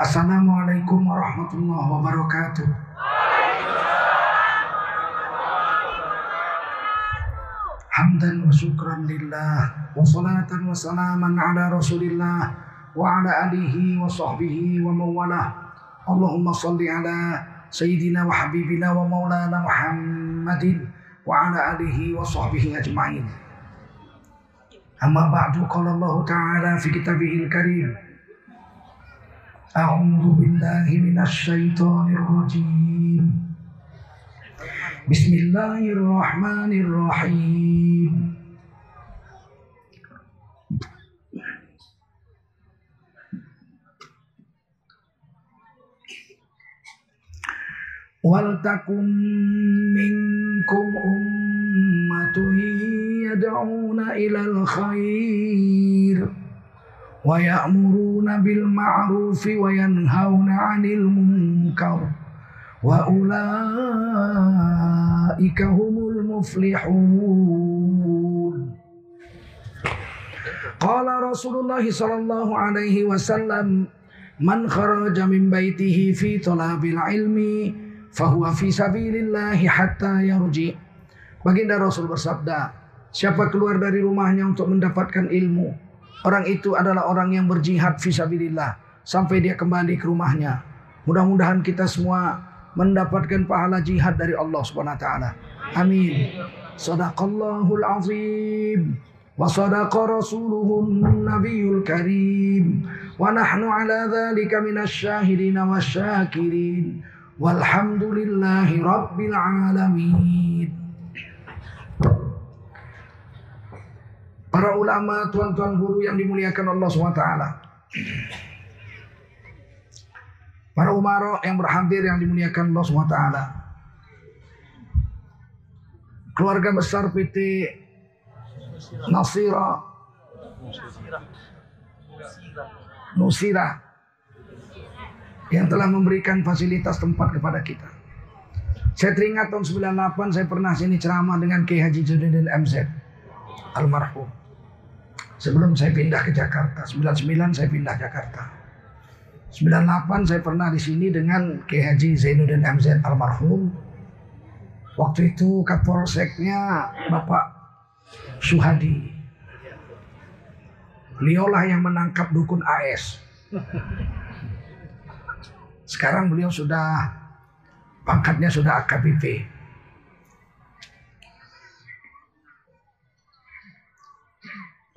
Assalamualaikum warahmatullahi wabarakatuh. Hamdan wa syukran lillah wa salatan wa salaman ala rasulillah wa ala alihi wa sahbihi wa mawalah. Allahumma salli ala sayyidina wa habibina wa maulana Muhammadin wa ala alihi wa sahbihi ajma'in. Amma ba'du qala Allah ta'ala fi karim. أعوذ بالله من الشيطان الرجيم. بسم الله الرحمن الرحيم. ولتكن منكم أمة يدعون إلى الخير. Bil ma'ruf wa yanhauna 'anil munkar wa ulaika humul muflihun Qala Rasulullah sallallahu alaihi wasallam man kharaja min baitihi fi talabil ilmi fahuwa fi sabilillahi hatta yarji. Baginda Rasul bersabda, siapa keluar dari rumahnya untuk mendapatkan ilmu, orang itu adalah orang yang berjihad fi sabilillah sampai dia kembali ke rumahnya. Mudah-mudahan kita semua mendapatkan pahala jihad dari Allah Subhanahu wa taala. Amin. Sadaqallahul azim. Wa sadaqa rasuluhun nabiyul karim. Wa nahnu ala dhalika minasy syahidin wasyakirin. Walhamdulillahi Rabbil Alamin. Para ulama, tuan-tuan guru yang dimuliakan Allah SWT. Para umaro yang berhadir yang dimuliakan Allah SWT. Keluarga besar PT Nasira Nusira yang telah memberikan fasilitas tempat kepada kita. Saya teringat tahun 98 saya pernah sini ceramah dengan Kiai Haji Judin MZ almarhum. Sebelum saya pindah ke Jakarta, 99 saya pindah Jakarta. 98 saya pernah di sini dengan Kiai Haji Zainuddin MZ almarhum. Waktu itu Kapolseknya Bapak Suhadi. Beliaulah yang menangkap dukun AS. Sekarang beliau sudah pangkatnya sudah AKBP.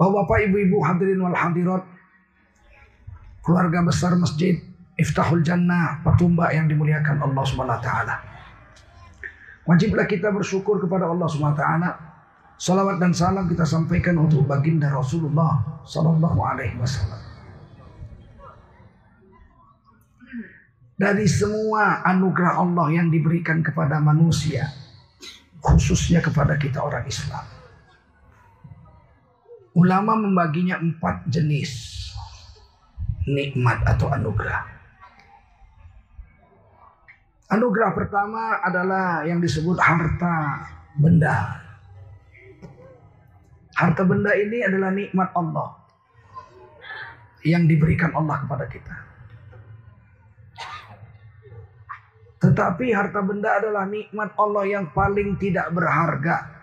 Bapak-bapak, ibu-ibu hadirin wal hadirat, keluarga besar Masjid Iftahul Jannah Patumba yang dimuliakan Allah Subhanahu wa taala. Wajiblah kita bersyukur kepada Allah Subhanahu wa taala. Salawat dan salam kita sampaikan untuk baginda Rasulullah sallallahu alaihi wasallam. dari semua anugerah Allah yang diberikan kepada manusia, khususnya kepada kita orang Islam. Ulama membaginya empat jenis nikmat atau anugerah. Anugerah pertama adalah yang disebut harta benda. Harta benda ini adalah nikmat Allah yang diberikan Allah kepada kita. Tetapi harta benda adalah nikmat Allah yang paling tidak berharga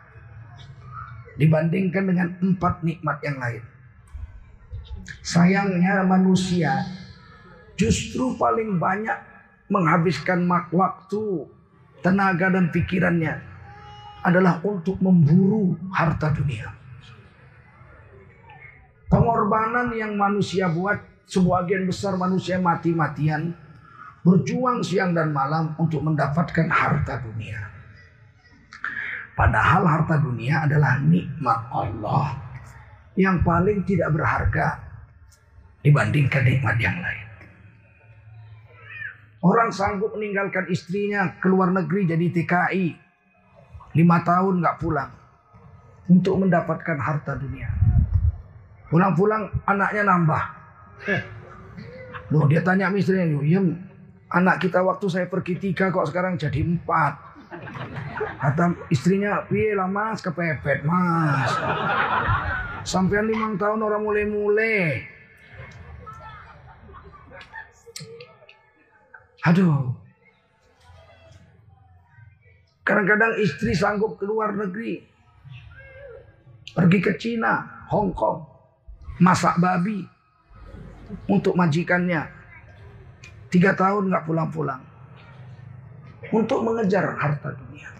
dibandingkan dengan empat nikmat yang lain. Sayangnya manusia justru paling banyak menghabiskan waktu, tenaga dan pikirannya adalah untuk memburu harta dunia. Pengorbanan yang manusia buat sebagian besar manusia mati-matian berjuang siang dan malam untuk mendapatkan harta dunia. Padahal harta dunia adalah nikmat Allah yang paling tidak berharga dibandingkan nikmat yang lain. Orang sanggup meninggalkan istrinya ke luar negeri jadi TKI. Lima tahun nggak pulang. Untuk mendapatkan harta dunia. Pulang-pulang anaknya nambah. Loh dia tanya istrinya, iya Anak kita waktu saya pergi tiga kok sekarang jadi empat. Kata istrinya, piye lah mas, kepepet mas. Sampai lima tahun orang mulai-mulai. Aduh. Kadang-kadang istri sanggup keluar negeri. Pergi ke Cina, Hong Kong. Masak babi. Untuk majikannya. Tiga tahun nggak pulang-pulang. Untuk mengejar harta dunia.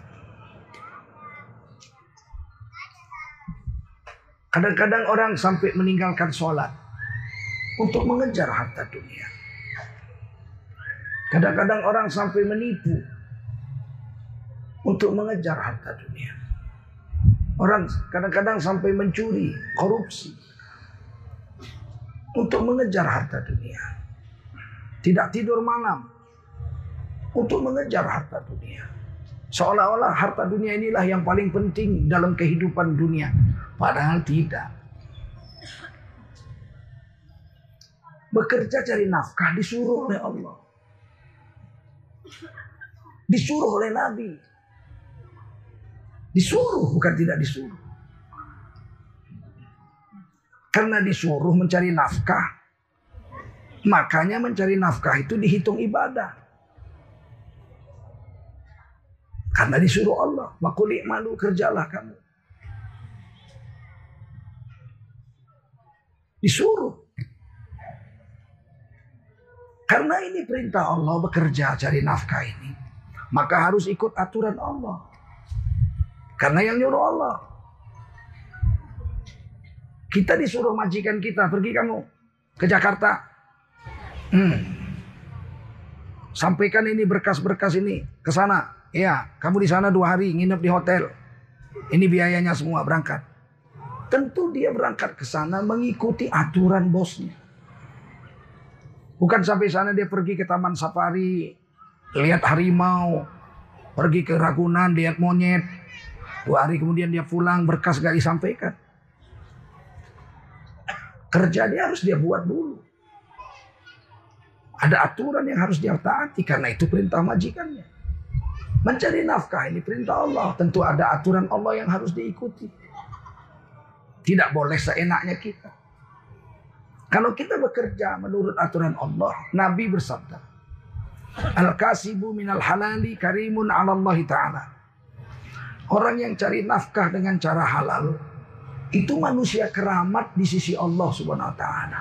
Kadang-kadang orang sampai meninggalkan sholat untuk mengejar harta dunia. Kadang-kadang orang sampai menipu untuk mengejar harta dunia. Orang kadang-kadang sampai mencuri, korupsi untuk mengejar harta dunia. Tidak tidur malam untuk mengejar harta dunia. Seolah-olah harta dunia inilah yang paling penting dalam kehidupan dunia. Padahal tidak. Bekerja cari nafkah disuruh oleh Allah. Disuruh oleh Nabi. Disuruh bukan tidak disuruh. Karena disuruh mencari nafkah. Makanya mencari nafkah itu dihitung ibadah. Karena disuruh Allah. Wakulik malu kerjalah kamu. Disuruh. Karena ini perintah Allah bekerja cari nafkah ini. Maka harus ikut aturan Allah. Karena yang nyuruh Allah. Kita disuruh majikan kita pergi kamu ke Jakarta. Hmm. Sampaikan ini berkas-berkas ini ke sana. Ya, kamu di sana dua hari nginep di hotel. Ini biayanya semua berangkat. Tentu dia berangkat ke sana mengikuti aturan bosnya. Bukan sampai sana dia pergi ke taman safari, lihat harimau, pergi ke Ragunan, lihat monyet. Dua hari kemudian dia pulang, berkas gak disampaikan. Kerja dia harus dia buat dulu. Ada aturan yang harus dia taati karena itu perintah majikannya. Mencari nafkah ini perintah Allah. Tentu ada aturan Allah yang harus diikuti. Tidak boleh seenaknya kita. Kalau kita bekerja menurut aturan Allah, Nabi bersabda, Al-kasibu minal halali karimun ala Allah Ta'ala. Orang yang cari nafkah dengan cara halal, itu manusia keramat di sisi Allah Subhanahu wa taala.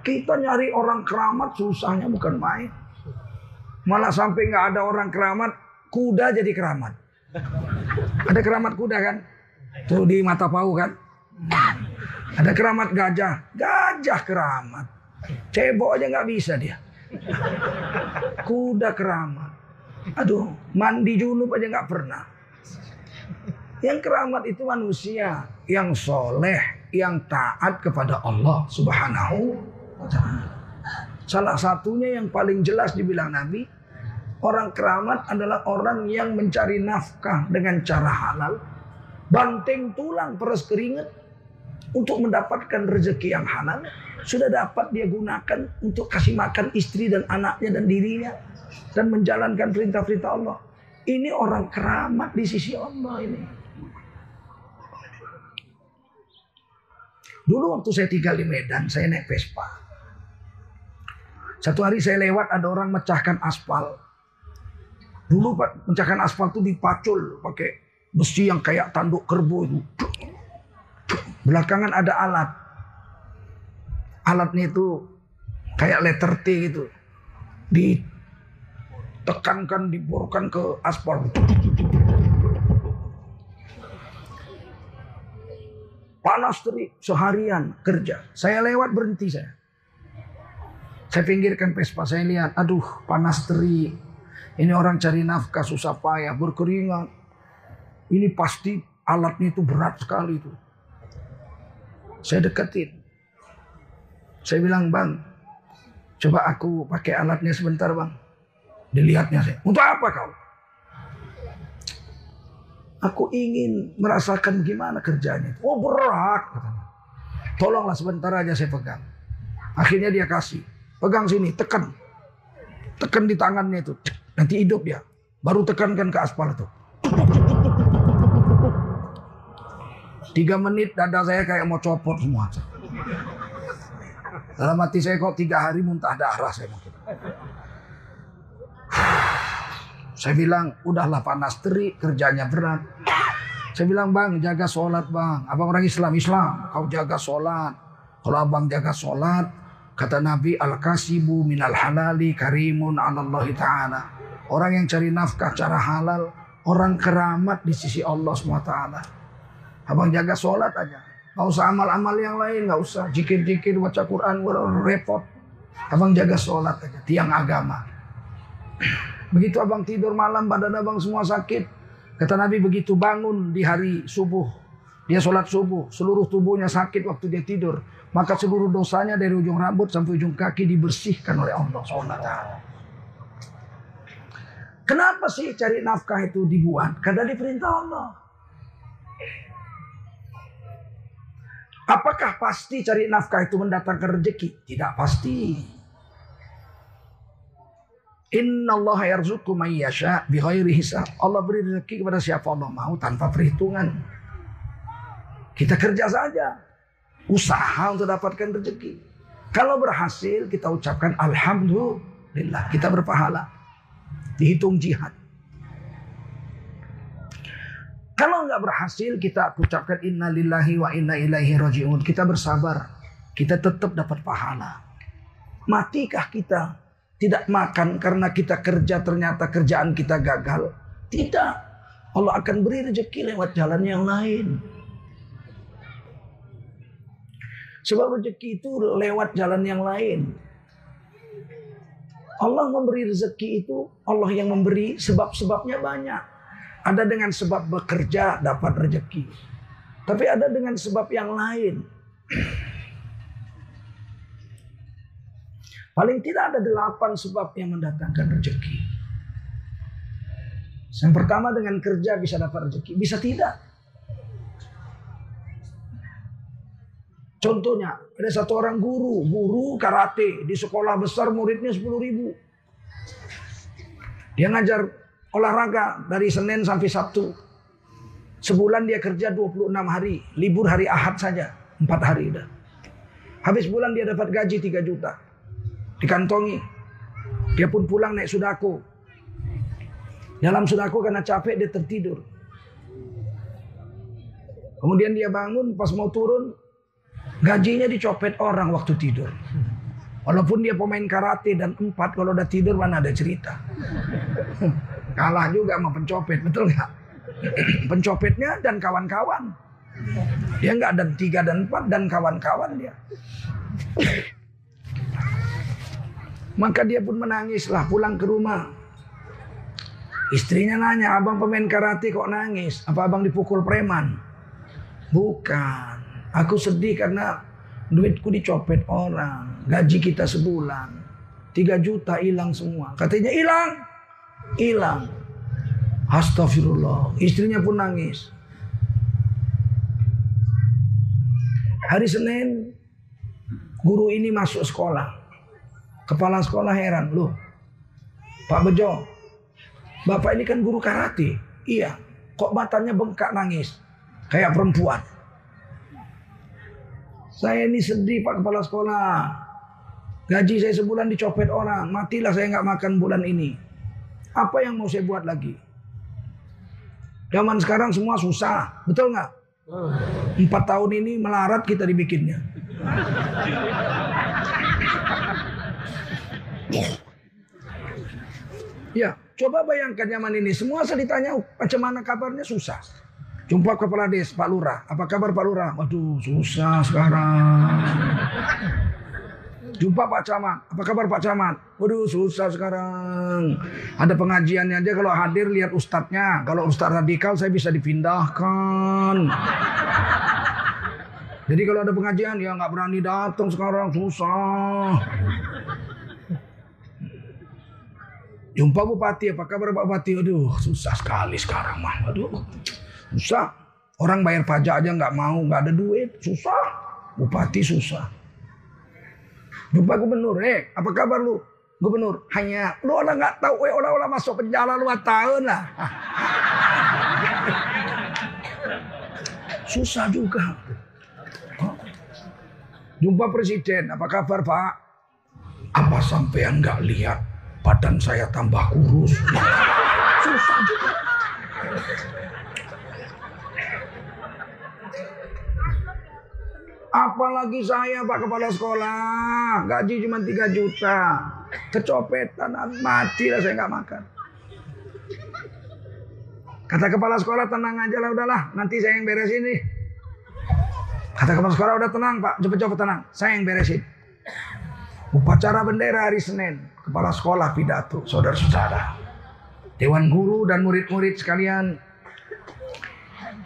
Kita nyari orang keramat susahnya bukan main. Malah sampai nggak ada orang keramat, kuda jadi keramat. Ada keramat kuda kan? Tuh di mata pau kan. Ada keramat gajah. Gajah keramat. Cebok aja nggak bisa dia. Kuda keramat. Aduh, mandi junub aja nggak pernah. Yang keramat itu manusia yang soleh, yang taat kepada Allah Subhanahu. Salah satunya yang paling jelas dibilang Nabi, orang keramat adalah orang yang mencari nafkah dengan cara halal banting tulang peras keringat untuk mendapatkan rezeki yang halal sudah dapat dia gunakan untuk kasih makan istri dan anaknya dan dirinya dan menjalankan perintah-perintah Allah. Ini orang keramat di sisi Allah ini. Dulu waktu saya tinggal di Medan, saya naik Vespa. Satu hari saya lewat ada orang mecahkan aspal. Dulu Pak, mecahkan aspal itu dipacul pakai besi yang kayak tanduk kerbau itu. Belakangan ada alat. Alatnya itu kayak letter T gitu. Ditekankan, diborkan ke aspal. Panas terik seharian kerja. Saya lewat berhenti saya. Saya pinggirkan Vespa, saya lihat, aduh panas terik. Ini orang cari nafkah susah payah, berkeringat ini pasti alatnya itu berat sekali itu. Saya deketin. Saya bilang, bang, coba aku pakai alatnya sebentar bang. Dilihatnya saya. Untuk apa kau? Aku ingin merasakan gimana kerjanya. Oh berat. Katanya. Tolonglah sebentar aja saya pegang. Akhirnya dia kasih. Pegang sini, tekan. Tekan di tangannya itu. Nanti hidup ya. Baru tekankan ke aspal itu. Tiga menit dada saya kayak mau copot semua. Dalam hati saya kok tiga hari muntah darah saya mungkin. Saya bilang, udahlah panas terik, kerjanya berat. Saya bilang, bang, jaga sholat bang. Abang orang Islam, Islam. Kau jaga sholat. Kalau abang jaga sholat, kata Nabi, al-kasibu minal halali karimun Allah ta'ala. Orang yang cari nafkah cara halal, orang keramat di sisi Allah SWT. Abang jaga sholat aja. Gak usah amal-amal yang lain, gak usah. Jikir-jikir, baca Quran, repot. Abang jaga sholat aja, tiang agama. Begitu abang tidur malam badan abang semua sakit. Kata Nabi begitu bangun di hari subuh. Dia sholat subuh. Seluruh tubuhnya sakit waktu dia tidur. Maka seluruh dosanya dari ujung rambut sampai ujung kaki dibersihkan oleh Allah SWT. Kenapa sih cari nafkah itu dibuat? Karena diperintah Allah. Apakah pasti cari nafkah itu mendatangkan rezeki? Tidak pasti. Inna Allah bighairi hisab. Allah beri rezeki kepada siapa Allah mau tanpa perhitungan. Kita kerja saja. Usaha untuk dapatkan rezeki. Kalau berhasil kita ucapkan alhamdulillah. Kita berpahala. Dihitung jihad. Kalau nggak berhasil kita ucapkan inna lillahi wa inna ilaihi rajiun. Kita bersabar. Kita tetap dapat pahala. Matikah kita tidak makan karena kita kerja ternyata kerjaan kita gagal. Tidak. Allah akan beri rezeki lewat jalan yang lain. Sebab rezeki itu lewat jalan yang lain. Allah memberi rezeki itu Allah yang memberi sebab-sebabnya banyak. Ada dengan sebab bekerja dapat rezeki. Tapi ada dengan sebab yang lain. Paling tidak ada delapan sebab yang mendatangkan rezeki. Yang pertama dengan kerja bisa dapat rezeki, bisa tidak. Contohnya, ada satu orang guru, guru karate di sekolah besar muridnya 10 ribu. Dia ngajar olahraga dari Senin sampai Sabtu. Sebulan dia kerja 26 hari, libur hari Ahad saja, 4 hari udah. Habis bulan dia dapat gaji 3 juta dikantongi. Dia pun pulang naik sudako. Dalam sudako karena capek dia tertidur. Kemudian dia bangun pas mau turun gajinya dicopet orang waktu tidur. Walaupun dia pemain karate dan empat kalau udah tidur mana ada cerita. Kalah juga sama pencopet, betul nggak? Pencopetnya dan kawan-kawan. Dia nggak dan tiga dan empat dan kawan-kawan dia. Maka dia pun menangislah pulang ke rumah. Istrinya nanya, abang pemain karate kok nangis? Apa abang dipukul preman? Bukan. Aku sedih karena duitku dicopet orang. Gaji kita sebulan. tiga juta hilang semua. Katanya hilang. Hilang. Astagfirullah. Istrinya pun nangis. Hari Senin, guru ini masuk sekolah. Kepala sekolah heran, loh Pak Bejo, Bapak ini kan guru karate. Iya, kok matanya bengkak nangis. Kayak perempuan. Saya ini sedih Pak Kepala Sekolah. Gaji saya sebulan dicopet orang. Matilah saya nggak makan bulan ini. Apa yang mau saya buat lagi? Zaman sekarang semua susah. Betul nggak? Empat tahun ini melarat kita dibikinnya. Ya, coba bayangkan zaman ini semua saya ditanya macam mana kabarnya susah. Jumpa kepala des Pak Lurah. Apa kabar Pak Lurah? Waduh, susah sekarang. Jumpa Pak Camat. Apa kabar Pak Camat? Waduh, susah sekarang. Ada pengajiannya aja kalau hadir lihat ustadznya. Kalau ustadz radikal saya bisa dipindahkan. Jadi kalau ada pengajian ya nggak berani datang sekarang susah. Jumpa bupati, apa kabar Pak Bupati? Aduh, susah sekali sekarang mah. Aduh, susah. Orang bayar pajak aja nggak mau, nggak ada duit, susah. Bupati susah. Jumpa gubernur, eh, apa kabar lu? Gubernur, hanya lu orang nggak tahu, eh orang-orang masuk penjara lu tahun lah. susah juga. Jumpa presiden, apa kabar Pak? Apa sampean nggak lihat badan saya tambah kurus? Susah juga. Apalagi saya Pak Kepala Sekolah, gaji cuma 3 juta. Kecopetan, mati lah saya nggak makan. Kata kepala sekolah tenang aja lah udahlah, nanti saya yang beresin nih. Kata kepala sekolah udah tenang pak, cepet-cepet tenang, saya yang beresin. Upacara bendera hari Senin, kepala sekolah pidato, saudara-saudara. Dewan guru dan murid-murid sekalian,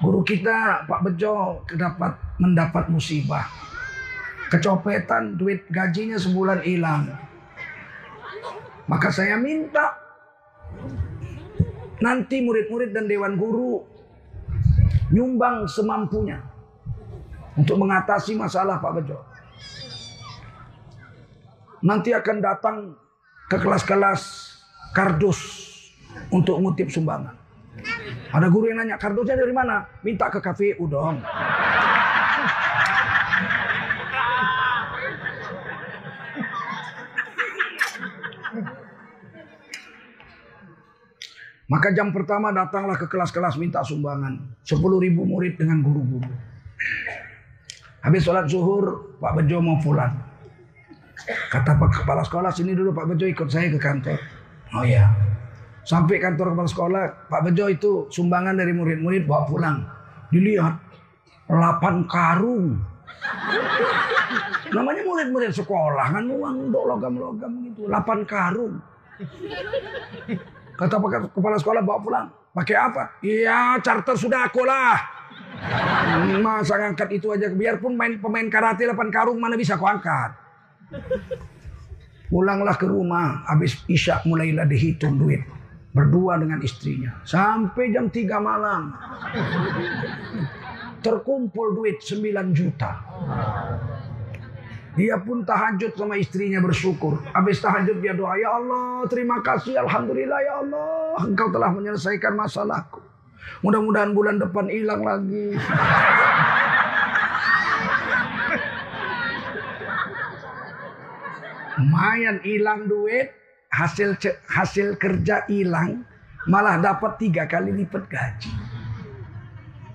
guru kita Pak Bejo dapat mendapat musibah. Kecopetan duit gajinya sebulan hilang. Maka saya minta nanti murid-murid dan dewan guru nyumbang semampunya untuk mengatasi masalah Pak Bejo. Nanti akan datang ke kelas-kelas kardus untuk ngutip sumbangan. Ada guru yang nanya, kardusnya dari mana? Minta ke KPU dong. Maka jam pertama datanglah ke kelas-kelas minta sumbangan. 10 ribu murid dengan guru-guru. Habis sholat zuhur, Pak Bejo mau pulang. Kata Pak Kepala Sekolah, sini dulu Pak Bejo ikut saya ke kantor. Oh iya. Sampai kantor Kepala Sekolah, Pak Bejo itu sumbangan dari murid-murid bawa pulang. Dilihat, 8 karung. Namanya murid-murid sekolah kan uang untuk logam-logam gitu. 8 karung. Kata kepala sekolah bawa pulang. Pakai apa? Iya charter sudah aku lah. Masa ngangkat itu aja. Biarpun main pemain karate 8 karung mana bisa aku angkat. Pulanglah ke rumah. Habis isya mulailah dihitung duit. Berdua dengan istrinya. Sampai jam 3 malam. Terkumpul duit 9 juta. Dia pun tahajud sama istrinya bersyukur. Habis tahajud dia doa, Ya Allah terima kasih Alhamdulillah ya Allah. Engkau telah menyelesaikan masalahku. Mudah-mudahan bulan depan hilang lagi. Lumayan hilang duit, hasil hasil kerja hilang, malah dapat tiga kali lipat gaji.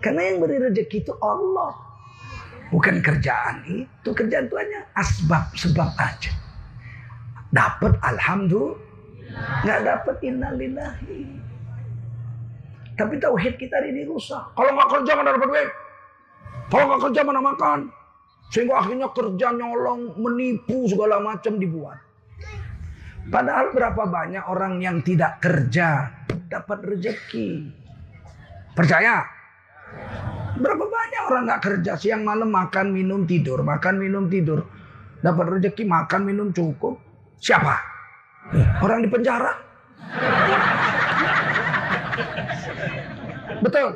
Karena yang beri rezeki itu Allah. Bukan kerjaan itu. Kerjaan itu hanya asbab, sebab aja. Dapat alhamdulillah. Nggak dapat innalillahi. Tapi tauhid kita ini rusak. Kalau nggak kerja mana dapat duit? Kalau nggak kerja mana makan? Sehingga akhirnya kerja nyolong, menipu segala macam dibuat. Padahal berapa banyak orang yang tidak kerja dapat rezeki. Percaya? Berapa banyak orang nggak kerja? Siang malam makan minum tidur. Makan minum tidur. Dapat rezeki makan minum cukup. Siapa? Orang di penjara? Betul.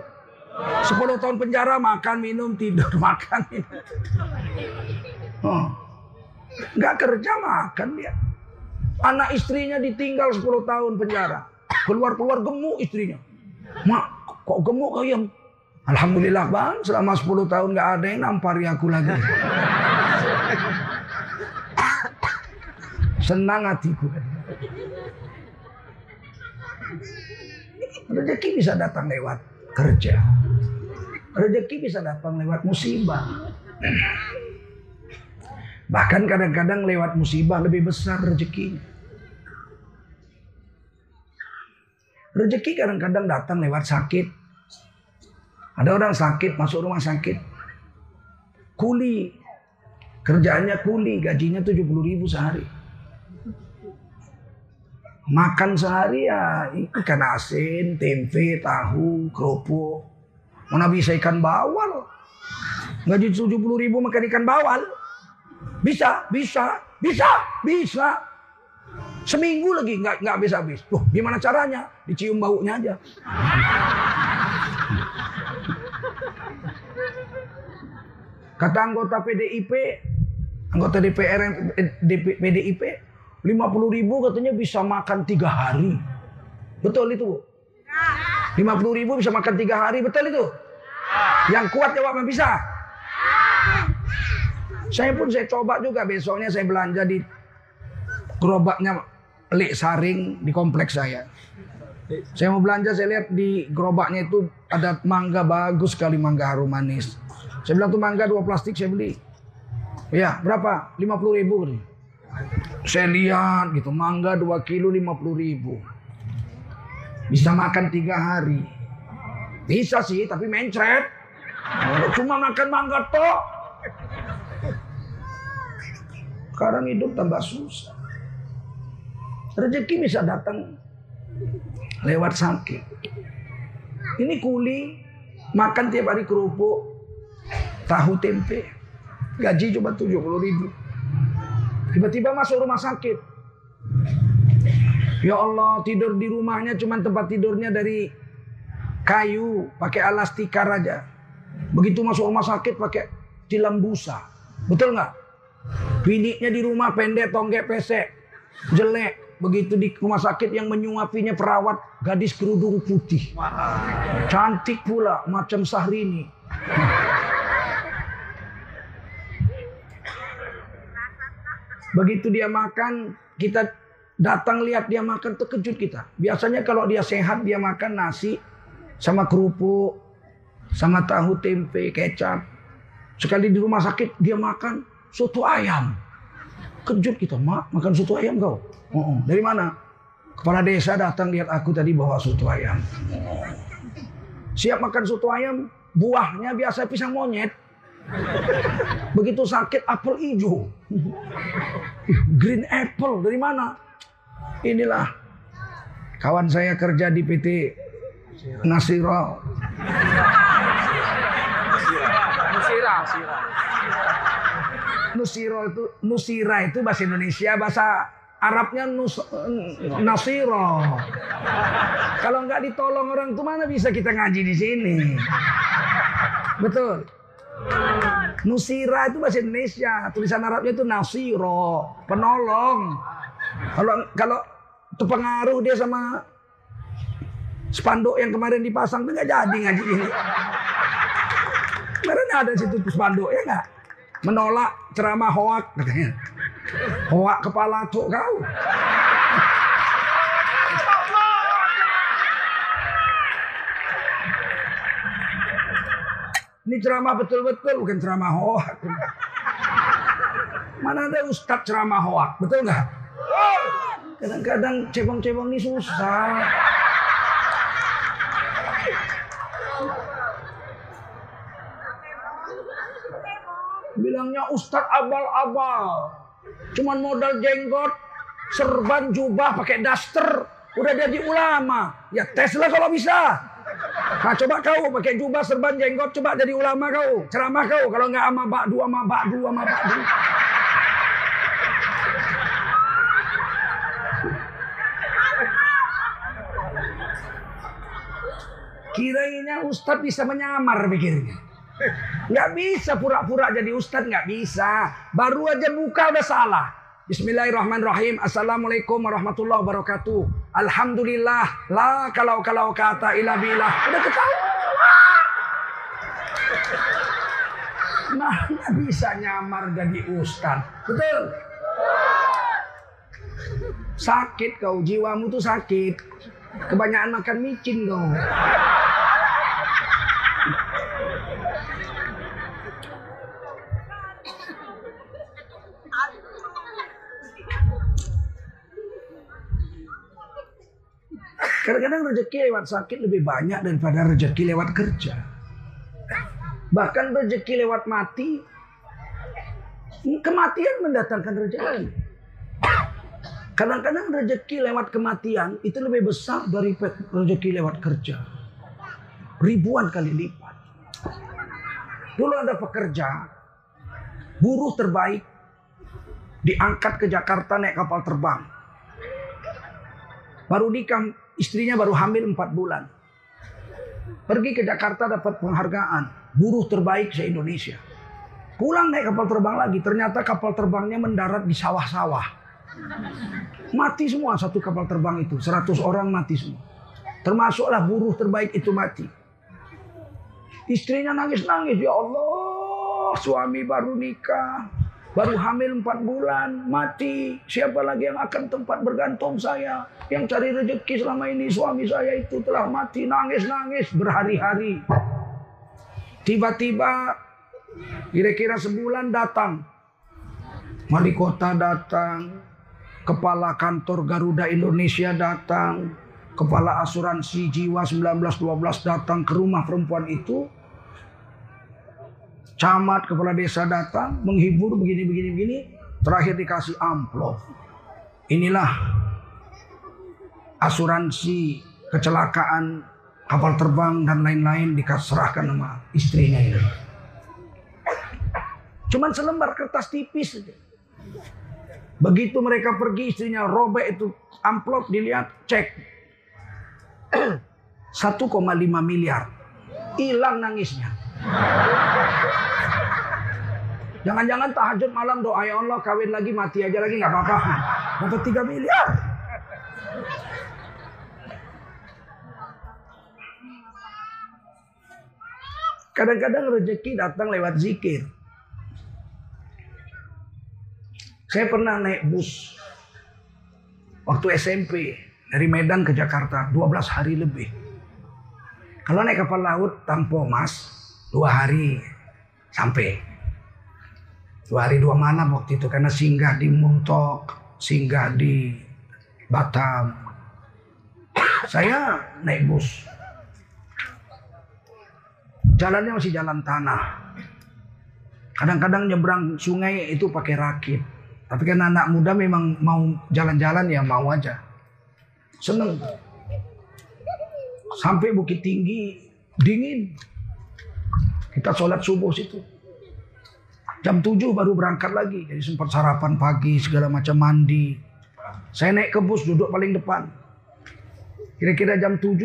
10 tahun penjara makan minum tidur. Makan minum nggak kerja makan dia. Anak istrinya ditinggal 10 tahun penjara. Keluar keluar gemuk istrinya. Mak kok gemuk kalian Alhamdulillah bang, selama 10 tahun gak ada yang nampari aku lagi. Senang hatiku. Rezeki bisa datang lewat kerja. Rezeki bisa datang lewat musibah. Bahkan kadang-kadang lewat musibah lebih besar rezekinya. Rezeki kadang-kadang datang lewat sakit, ada orang sakit masuk rumah sakit. Kuli. Kerjaannya kuli, gajinya 70 ribu sehari. Makan sehari ya ikan asin, tempe, tahu, kerupuk. Mana bisa ikan bawal. Gaji 70 ribu makan ikan bawal. Bisa, bisa, bisa, bisa. Seminggu lagi nggak nggak bisa habis. Tuh, gimana caranya? Dicium baunya aja. Kata anggota PDIP, anggota DPR DP, PDIP, 50 ribu katanya bisa makan tiga hari. Betul itu bu? 50 ribu bisa makan tiga hari, betul itu? Yang kuat jawab bisa. Saya pun saya coba juga besoknya saya belanja di gerobaknya Lik Saring di kompleks saya. Saya mau belanja, saya lihat di gerobaknya itu ada mangga bagus sekali, mangga harum manis. Saya bilang tuh mangga dua plastik saya beli. Ya, berapa? 50 ribu. Saya lihat gitu, mangga 2 kilo 50 ribu. Bisa makan tiga hari. Bisa sih, tapi mencret. Cuma makan mangga toh. Sekarang hidup tambah susah. Rezeki bisa datang lewat sakit. Ini kuli makan tiap hari kerupuk, tahu tempe, gaji cuma 70 ribu. Tiba-tiba masuk rumah sakit. Ya Allah, tidur di rumahnya cuma tempat tidurnya dari kayu, pakai alas tikar aja. Begitu masuk rumah sakit pakai tilam busa. Betul nggak? Biniknya di rumah pendek, tonggek, pesek, jelek. Begitu di rumah sakit yang menyuapinya perawat gadis kerudung putih. Cantik pula macam Sahrini. Begitu dia makan, kita datang lihat dia makan terkejut kita. Biasanya kalau dia sehat dia makan nasi sama kerupuk, sama tahu tempe, kecap. Sekali di rumah sakit dia makan soto ayam. Kejut kita, mak makan soto ayam kau. Oh. Dari mana? Kepala desa datang lihat aku tadi bawa soto ayam. Siap makan soto ayam, buahnya biasa pisang monyet. Begitu sakit apel hijau. Green apple dari mana? Inilah kawan saya kerja di PT Nasiro. Nusira, Nusira itu Nusira itu bahasa Indonesia, bahasa Arabnya nus, nasiro. Kalau nggak ditolong orang tuh mana bisa kita ngaji di sini? Betul. Nusira itu bahasa Indonesia, tulisan Arabnya itu nasiro, penolong. Kalau kalau terpengaruh dia sama spanduk yang kemarin dipasang tuh nggak jadi ngaji ini. Kemarin ada situ spanduk ya nggak? Menolak ceramah hoak katanya. Hoak kepala tuh kau. Ini ceramah betul-betul bukan ceramah hoak. Mana ada ustadz ceramah hoak, betul nggak? Kadang-kadang cebong-cebong ini susah. Bilangnya ustadz abal-abal. Cuman modal jenggot, serban jubah pakai daster, udah jadi ulama. Ya tes lah kalau bisa. Nah, coba kau pakai jubah serban jenggot, coba jadi ulama kau, ceramah kau. Kalau nggak ama bakdu, ama bakdu, ama bakdu. Kiranya Ustadz bisa menyamar pikirnya. Nggak bisa pura-pura jadi Ustadz, nggak bisa. Baru aja buka udah salah. Bismillahirrahmanirrahim. Assalamualaikum warahmatullahi wabarakatuh. Alhamdulillah. La kalau kalau kata ilah bilah. Udah ketahuan. Nah, nggak bisa nyamar jadi Ustadz. Betul? Sakit kau, jiwamu tuh sakit. Kebanyakan makan micin kau. Kadang-kadang rezeki lewat sakit lebih banyak daripada rezeki lewat kerja. Bahkan rezeki lewat mati, kematian mendatangkan rezeki. Kadang-kadang rezeki lewat kematian itu lebih besar dari rezeki lewat kerja. Ribuan kali lipat. Dulu ada pekerja, buruh terbaik, diangkat ke Jakarta naik kapal terbang. Baru nikah Istrinya baru hamil 4 bulan. Pergi ke Jakarta dapat penghargaan. Buruh terbaik se-Indonesia. Pulang naik kapal terbang lagi. Ternyata kapal terbangnya mendarat di sawah-sawah. Mati semua satu kapal terbang itu. 100 orang mati semua. Termasuklah buruh terbaik itu mati. Istrinya nangis-nangis. Ya Allah, suami baru nikah. Baru hamil empat bulan, mati. Siapa lagi yang akan tempat bergantung saya? Yang cari rezeki selama ini suami saya itu telah mati. Nangis-nangis berhari-hari. Tiba-tiba kira-kira sebulan datang. Wali kota datang. Kepala kantor Garuda Indonesia datang. Kepala asuransi jiwa 1912 datang ke rumah perempuan itu camat kepala desa datang menghibur begini begini begini terakhir dikasih amplop. Inilah asuransi kecelakaan kapal terbang dan lain-lain dikasrahkan sama istrinya ini cuman selembar kertas tipis begitu mereka pergi istrinya robek itu amplop dilihat cek. 1,5 miliar. Hilang nangisnya Jangan-jangan tahajud malam doa ya Allah kawin lagi mati aja lagi nggak apa-apa. Dapat 3 miliar. Kadang-kadang rezeki datang lewat zikir. Saya pernah naik bus waktu SMP dari Medan ke Jakarta 12 hari lebih. Kalau naik kapal laut tanpa mas dua hari sampai dua hari dua malam waktu itu karena singgah di Muntok singgah di Batam. Saya naik bus. Jalannya masih jalan tanah. Kadang-kadang nyebrang sungai itu pakai rakit. Tapi kan anak muda memang mau jalan-jalan ya mau aja. Seneng. Sampai Bukit Tinggi dingin. Kita sholat subuh situ. Jam 7 baru berangkat lagi. Jadi sempat sarapan pagi, segala macam mandi. Saya naik ke bus, duduk paling depan. Kira-kira jam 7,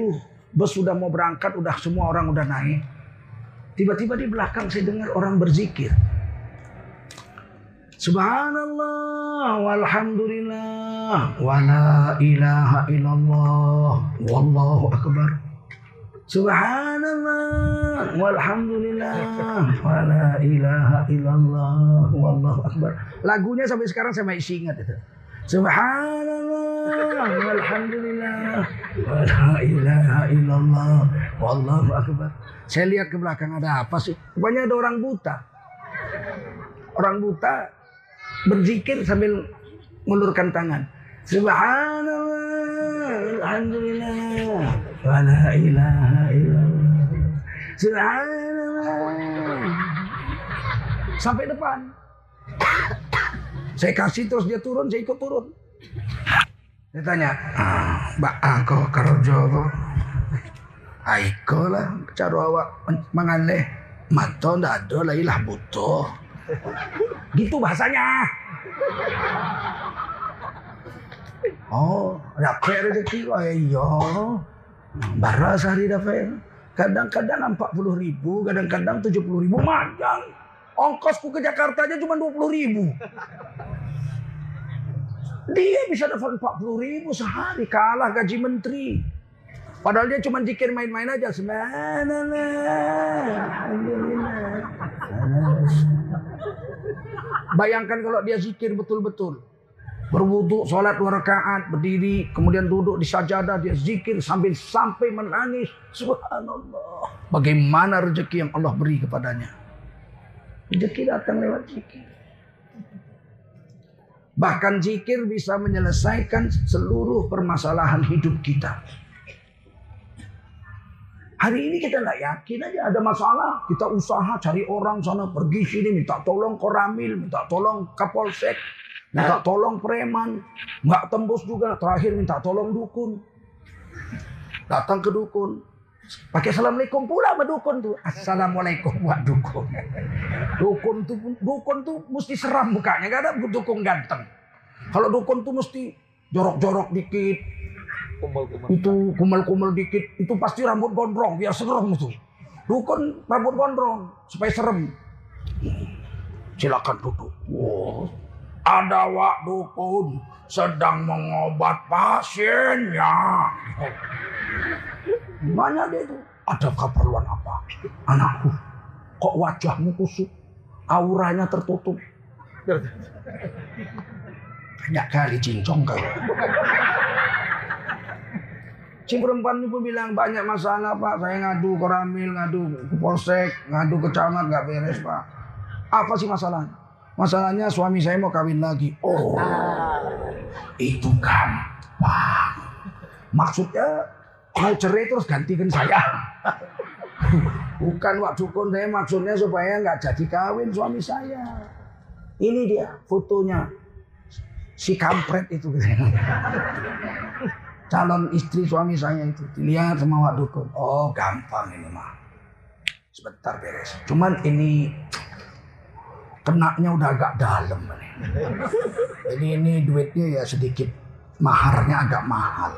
bus sudah mau berangkat, udah semua orang udah naik. Tiba-tiba di belakang saya dengar orang berzikir. Subhanallah walhamdulillah wa la ilaha illallah wallahu akbar. Subhanallah walhamdulillah wala ilaha illallah wallahu akbar. Lagunya sampai sekarang saya masih ingat itu. Subhanallah walhamdulillah wala ilaha illallah wallahu akbar. Saya lihat ke belakang ada apa sih? Rupanya ada orang buta. Orang buta berzikir sambil mengulurkan tangan. Subhanallah alhamdulillah Wala ilaha illallah. Sampai depan. Saya kasih terus dia turun, saya ikut turun. Saya tanya, ah, Mbak aku kerja. Aiko lah, cara awak mengalih. Mata ndak ada lah, ilah butuh. Gitu bahasanya. Oh, dapat rezeki kok ya iya. Bara sehari dapat. Kadang-kadang 40 ribu, kadang-kadang 70 ribu. Manjang. Ongkosku ke Jakarta aja cuma 20 ribu. Dia bisa dapat 40 ribu sehari. Kalah gaji menteri. Padahal dia cuma zikir main-main aja. Bayangkan kalau dia zikir betul-betul. Berwudhu, sholat dua rakaat, berdiri, kemudian duduk di sajadah, dia zikir sambil sampai menangis. Subhanallah. Bagaimana rezeki yang Allah beri kepadanya. Rezeki datang lewat zikir. Bahkan zikir bisa menyelesaikan seluruh permasalahan hidup kita. Hari ini kita nggak yakin aja ada masalah. Kita usaha cari orang sana pergi sini minta tolong koramil, minta tolong kapolsek, Minta tolong preman. Nggak tembus juga. Terakhir minta tolong dukun. Datang ke dukun. Pakai assalamualaikum pula sama dukun tuh. Assalamualaikum buat dukun. Dukun tuh dukun tuh mesti seram mukanya. Gak ada dukun ganteng. Kalau dukun tuh mesti jorok-jorok dikit. Kumal-kumal. Itu kumal-kumal dikit. Itu pasti rambut gondrong biar serem tuh. Dukun rambut gondrong supaya serem. Silakan duduk. Wow. Ada wak dukun sedang mengobat pasiennya. Mana dia itu? Ada keperluan apa? Anakku, kok wajahmu kusut? Auranya tertutup. Banyak kali cincong kau. Cing perempuan itu bilang banyak masalah pak, saya ngadu ke Ramil, ngadu ke Polsek, ngadu ke camat nggak beres pak. Apa sih masalahnya? Masalahnya suami saya mau kawin lagi. Oh, itu gampang. Maksudnya mau cerai terus gantikan saya. Bukan waktu dukun saya maksudnya supaya nggak jadi kawin suami saya. Ini dia fotonya si kampret itu. calon istri suami saya itu dilihat sama Wak Dukun. Oh gampang ini mah. Sebentar beres. Cuman ini kenaknya udah agak dalam. Jadi ini duitnya ya sedikit maharnya agak mahal.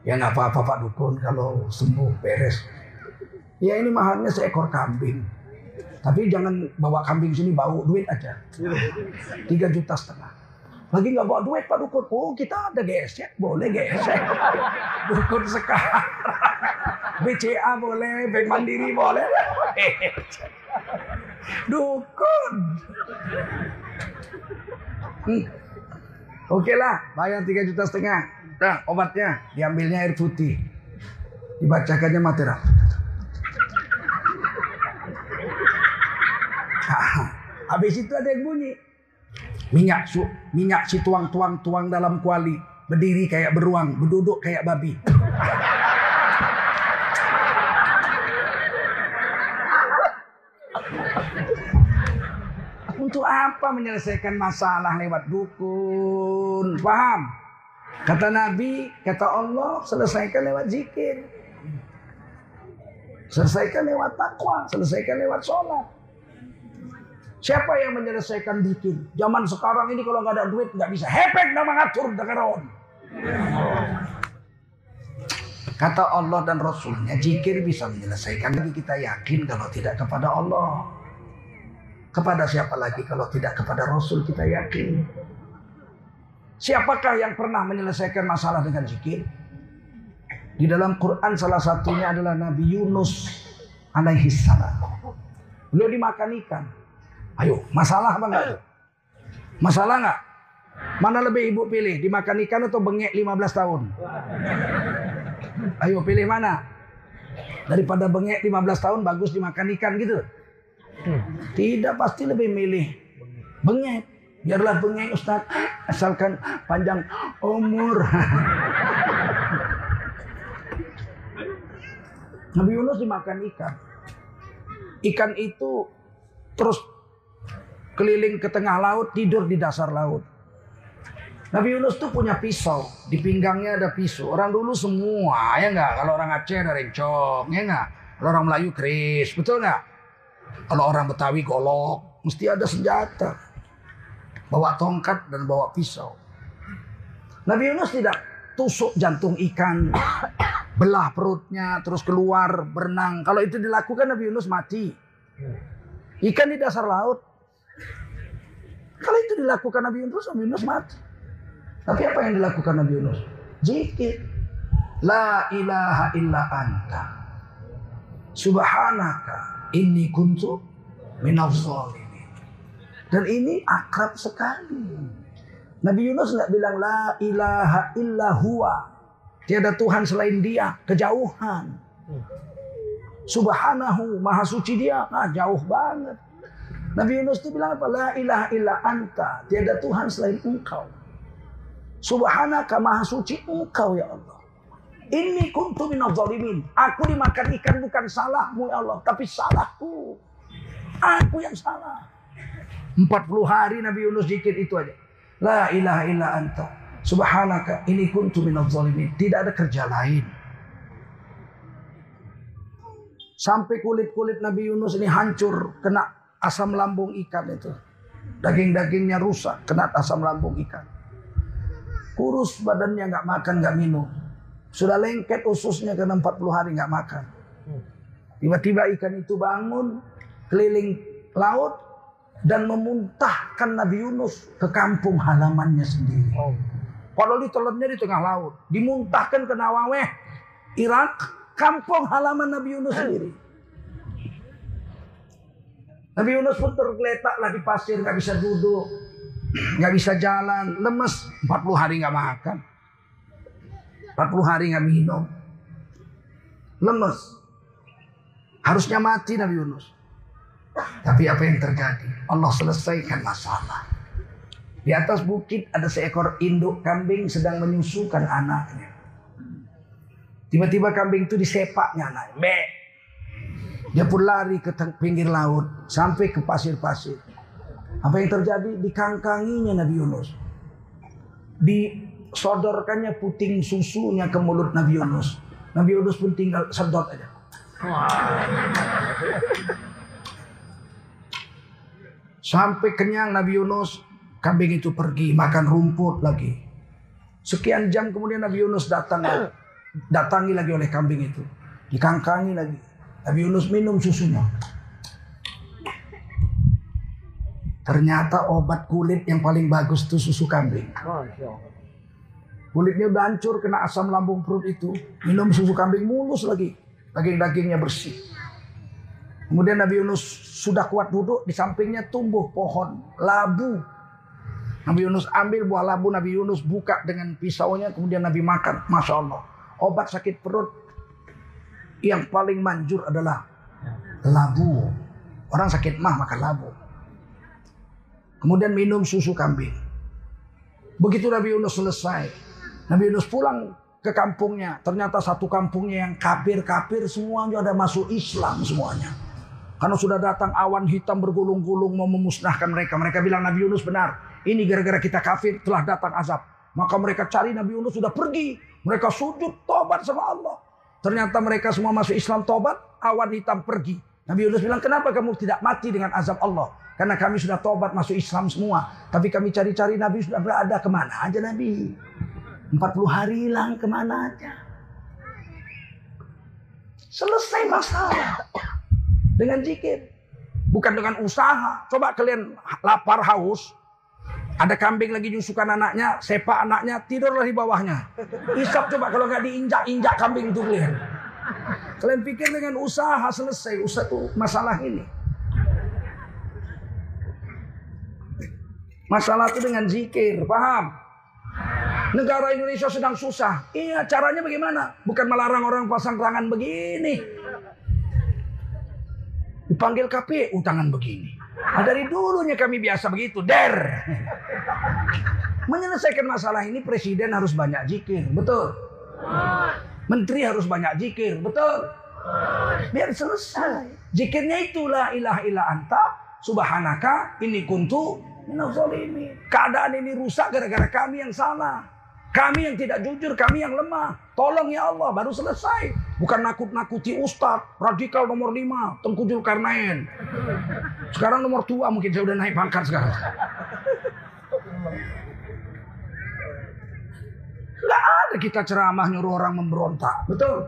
Ya nggak apa-apa Pak Dukun kalau sembuh beres. Ya ini maharnya seekor kambing. Tapi jangan bawa kambing sini bau duit aja. Tiga juta setengah. Lagi nggak bawa duit Pak Dukun. Oh kita ada gesek, boleh gesek. Dukun sekarang. BCA boleh, Bank Mandiri boleh. Dukun. Hmm. Oke lah, bayar tiga juta setengah. Nah, obatnya diambilnya air putih. Dibacakannya materi. Habis itu ada yang bunyi. Minyak su, minyak si tuang-tuang-tuang dalam kuali. Berdiri kayak beruang, berduduk kayak babi. apa menyelesaikan masalah lewat dukun? Paham? Kata Nabi, kata Allah, selesaikan lewat zikir. Selesaikan lewat takwa, selesaikan lewat sholat. Siapa yang menyelesaikan bikin? Zaman sekarang ini kalau nggak ada duit nggak bisa. Hepek nama ngatur dekaron. Kata Allah dan Rasulnya, jikir bisa menyelesaikan. Lagi kita yakin kalau tidak kepada Allah. Kepada siapa lagi kalau tidak kepada Rasul kita yakin. Siapakah yang pernah menyelesaikan masalah dengan zikir? Di dalam Quran salah satunya adalah Nabi Yunus alaihi salam. Beliau dimakan ikan. Ayo, masalah apa enggak? Masalah enggak? Mana lebih ibu pilih, dimakan ikan atau bengek 15 tahun? Ayo pilih mana? Daripada bengek 15 tahun bagus dimakan ikan gitu. Tidak pasti lebih milih bengek. Biarlah bengek Ustaz, asalkan panjang umur. Nabi Yunus dimakan ikan. Ikan itu terus keliling ke tengah laut, tidur di dasar laut. Nabi Yunus tuh punya pisau, di pinggangnya ada pisau. Orang dulu semua, ya enggak? Kalau orang Aceh ada rencong, ya enggak? Kalau orang Melayu keris, betul enggak? Kalau orang Betawi golok, mesti ada senjata. Bawa tongkat dan bawa pisau. Nabi Yunus tidak tusuk jantung ikan, belah perutnya, terus keluar berenang. Kalau itu dilakukan Nabi Yunus mati. Ikan di dasar laut kalau itu dilakukan Nabi Yunus, Nabi Yunus mati. Tapi apa yang dilakukan Nabi Yunus? Zikir. La ilaha illa anta. Subhanaka inni kuntu minaz Dan ini akrab sekali. Nabi Yunus nggak bilang la ilaha illa huwa. Tiada Tuhan selain dia, kejauhan. Subhanahu, maha suci dia, nah, jauh banget. Nabi Yunus itu bilang apa? La ilaha illa anta. Tiada Tuhan selain engkau. Subhanaka maha suci engkau ya Allah. Ini kuntu minal zalimin. Aku dimakan ikan bukan salahmu ya Allah. Tapi salahku. Aku yang salah. 40 hari Nabi Yunus zikir itu aja. La ilaha illa anta. Subhanaka ini kuntu minal zalimin. Tidak ada kerja lain. Sampai kulit-kulit Nabi Yunus ini hancur. Kena asam lambung ikan itu. Daging-dagingnya rusak, kena asam lambung ikan. Kurus badannya nggak makan, nggak minum. Sudah lengket ususnya karena 40 hari nggak makan. Tiba-tiba ikan itu bangun, keliling laut, dan memuntahkan Nabi Yunus ke kampung halamannya sendiri. Kalau ditelannya di tengah laut, dimuntahkan ke Nawaweh, Irak, kampung halaman Nabi Yunus sendiri. Nabi Yunus pun tergeletak lah di pasir, nggak bisa duduk, nggak bisa jalan, lemes. 40 hari nggak makan, 40 hari nggak minum, lemes. Harusnya mati Nabi Yunus. Tapi apa yang terjadi? Allah selesaikan masalah. Di atas bukit ada seekor induk kambing sedang menyusukan anaknya. Tiba-tiba kambing itu disepaknya anaknya. Be. Dia pun lari ke pinggir laut sampai ke pasir-pasir. Apa yang terjadi? Dikangkanginya Nabi Yunus. Disodorkannya puting susunya ke mulut Nabi Yunus. Nabi Yunus pun tinggal sedot aja. Sampai kenyang Nabi Yunus, kambing itu pergi makan rumput lagi. Sekian jam kemudian Nabi Yunus datang datangi lagi oleh kambing itu. Dikangkangi lagi. Nabi Yunus minum susunya. Ternyata obat kulit yang paling bagus itu susu kambing. Kulitnya udah hancur kena asam lambung perut itu. Minum susu kambing mulus lagi. Daging-dagingnya bersih. Kemudian Nabi Yunus sudah kuat duduk, di sampingnya tumbuh pohon labu. Nabi Yunus ambil buah labu, Nabi Yunus buka dengan pisaunya, kemudian Nabi makan. Masya Allah. Obat sakit perut yang paling manjur adalah labu. Orang sakit mah makan labu. Kemudian minum susu kambing. Begitu Nabi Yunus selesai. Nabi Yunus pulang ke kampungnya. Ternyata satu kampungnya yang kafir-kafir semuanya ada masuk Islam semuanya. Karena sudah datang awan hitam bergulung-gulung mau memusnahkan mereka. Mereka bilang Nabi Yunus benar. Ini gara-gara kita kafir telah datang azab. Maka mereka cari Nabi Yunus sudah pergi. Mereka sujud tobat sama Allah. Ternyata mereka semua masuk Islam tobat. Awan hitam pergi. Nabi Yunus bilang kenapa kamu tidak mati dengan azab Allah. Karena kami sudah tobat masuk Islam semua. Tapi kami cari-cari Nabi sudah berada ke mana aja Nabi. 40 hari hilang ke mana aja. Selesai masalah dengan zikir. Bukan dengan usaha. Coba kalian lapar haus. Ada kambing lagi nyusukan anaknya, sepak anaknya, tidurlah di bawahnya. Isap coba kalau nggak diinjak-injak kambing itu kalian. Kalian pikir dengan usaha selesai usaha masalah ini. Masalah itu dengan zikir, paham? Negara Indonesia sedang susah. Iya, caranya bagaimana? Bukan melarang orang pasang tangan begini. Dipanggil KPU tangan begini. Nah, dari dulunya kami biasa begitu, der. Menyelesaikan masalah ini presiden harus banyak zikir, betul. Menteri harus banyak zikir, betul. Biar selesai. Zikirnya itulah ilah ilah anta subhanaka ini kuntu. Keadaan ini rusak gara-gara kami yang salah. Kami yang tidak jujur, kami yang lemah. Tolong ya Allah, baru selesai. Bukan nakut-nakuti ustaz, radikal nomor 5, Tengku Zulkarnain. Sekarang nomor tua mungkin saya udah naik pangkat sekarang. Gak ada kita ceramah nyuruh orang memberontak. Betul?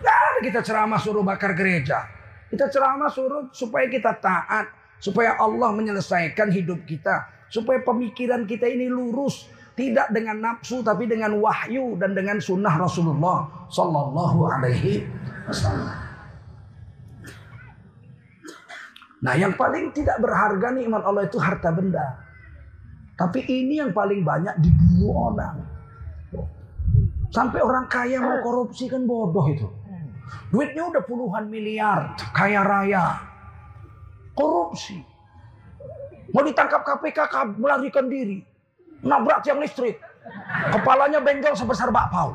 Gak ada kita ceramah suruh bakar gereja. Kita ceramah suruh supaya kita taat. Supaya Allah menyelesaikan hidup kita. Supaya pemikiran kita ini lurus tidak dengan nafsu tapi dengan wahyu dan dengan sunnah Rasulullah Sallallahu Alaihi Wasallam. Nah yang paling tidak berharga nih iman Allah itu harta benda. Tapi ini yang paling banyak dibunuh orang. Sampai orang kaya mau korupsi kan bodoh itu. Duitnya udah puluhan miliar, kaya raya. Korupsi. Mau ditangkap KPK melarikan diri nabrak tiang listrik. Kepalanya benjol sebesar bakpao.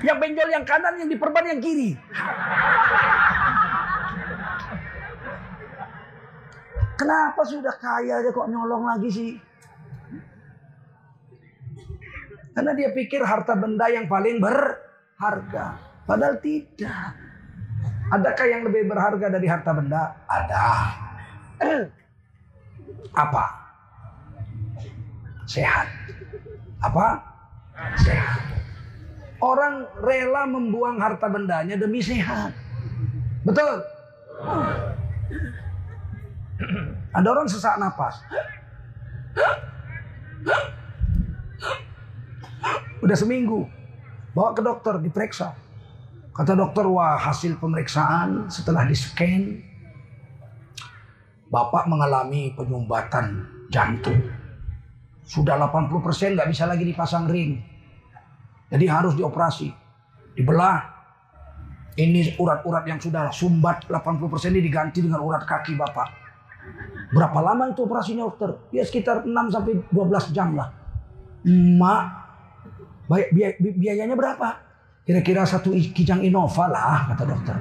Yang benjol yang kanan, yang diperban yang kiri. Kenapa sudah kaya aja kok nyolong lagi sih? Karena dia pikir harta benda yang paling berharga. Padahal tidak. Adakah yang lebih berharga dari harta benda? Ada. Apa? Sehat. Apa? Sehat. Orang rela membuang harta bendanya demi sehat. Betul? Ada orang sesak napas. Udah seminggu. Bawa ke dokter diperiksa. Kata dokter, wah hasil pemeriksaan setelah di scan Bapak mengalami penyumbatan jantung. Sudah 80% nggak bisa lagi dipasang ring. Jadi harus dioperasi. Dibelah. Ini urat-urat yang sudah sumbat 80% ini diganti dengan urat kaki Bapak. Berapa lama itu operasinya dokter? Ya sekitar 6 sampai 12 jam lah. Mak, biayanya berapa? Kira-kira satu kijang Innova lah kata dokter.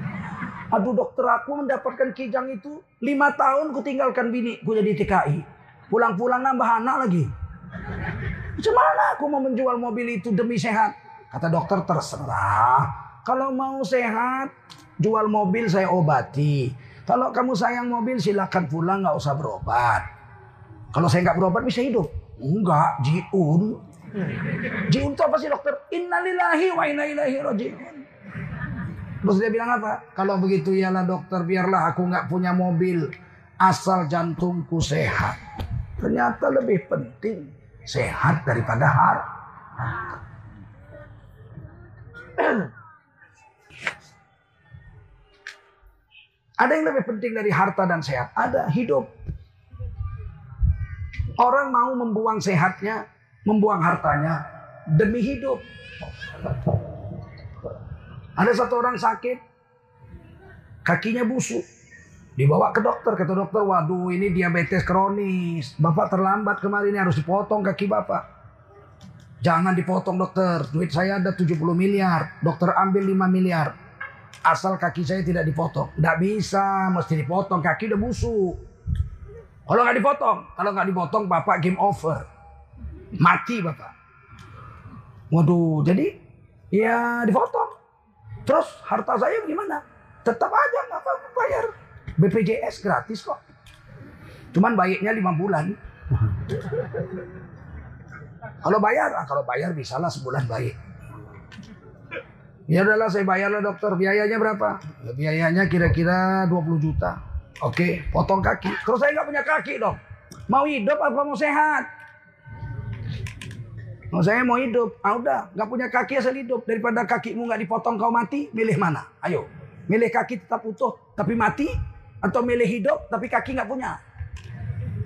Aduh dokter aku mendapatkan kijang itu lima tahun ku tinggalkan bini ku jadi TKI. Pulang-pulang nambah anak lagi. Macam mana aku mau menjual mobil itu demi sehat? Kata dokter terserah. Kalau mau sehat, jual mobil saya obati. Kalau kamu sayang mobil silakan pulang nggak usah berobat. Kalau saya nggak berobat bisa hidup. Enggak, jiun. Jiun itu apa sih dokter? Innalillahi wa inna ilaihi rajiun. Terus dia bilang apa? Kalau begitu ialah dokter biarlah aku nggak punya mobil asal jantungku sehat. Ternyata lebih penting sehat daripada harta. Ada yang lebih penting dari harta dan sehat. Ada hidup. Orang mau membuang sehatnya, membuang hartanya demi hidup. Ada satu orang sakit, kakinya busuk. Dibawa ke dokter, kata dokter, waduh ini diabetes kronis. Bapak terlambat kemarin harus dipotong kaki bapak. Jangan dipotong dokter, duit saya ada 70 miliar. Dokter ambil 5 miliar. Asal kaki saya tidak dipotong. Tidak bisa, mesti dipotong, kaki udah busuk. Kalau nggak dipotong, kalau nggak dipotong bapak game over. Mati bapak. Waduh, jadi ya dipotong. Terus harta saya gimana? Tetap aja nggak apa bayar. BPJS gratis kok. Cuman baiknya lima bulan. kalau bayar, ah, kalau bayar bisa lah sebulan baik. Ya udahlah saya bayar lah dokter. Biayanya berapa? Ya, biayanya kira-kira 20 juta. Oke, potong kaki. Terus saya nggak punya kaki dong. Mau hidup apa mau sehat? Oh, saya mau hidup. Ah udah, nggak punya kaki asal hidup. Daripada kakimu nggak dipotong kau mati, milih mana? Ayo, milih kaki tetap utuh tapi mati, atau milih hidup tapi kaki nggak punya?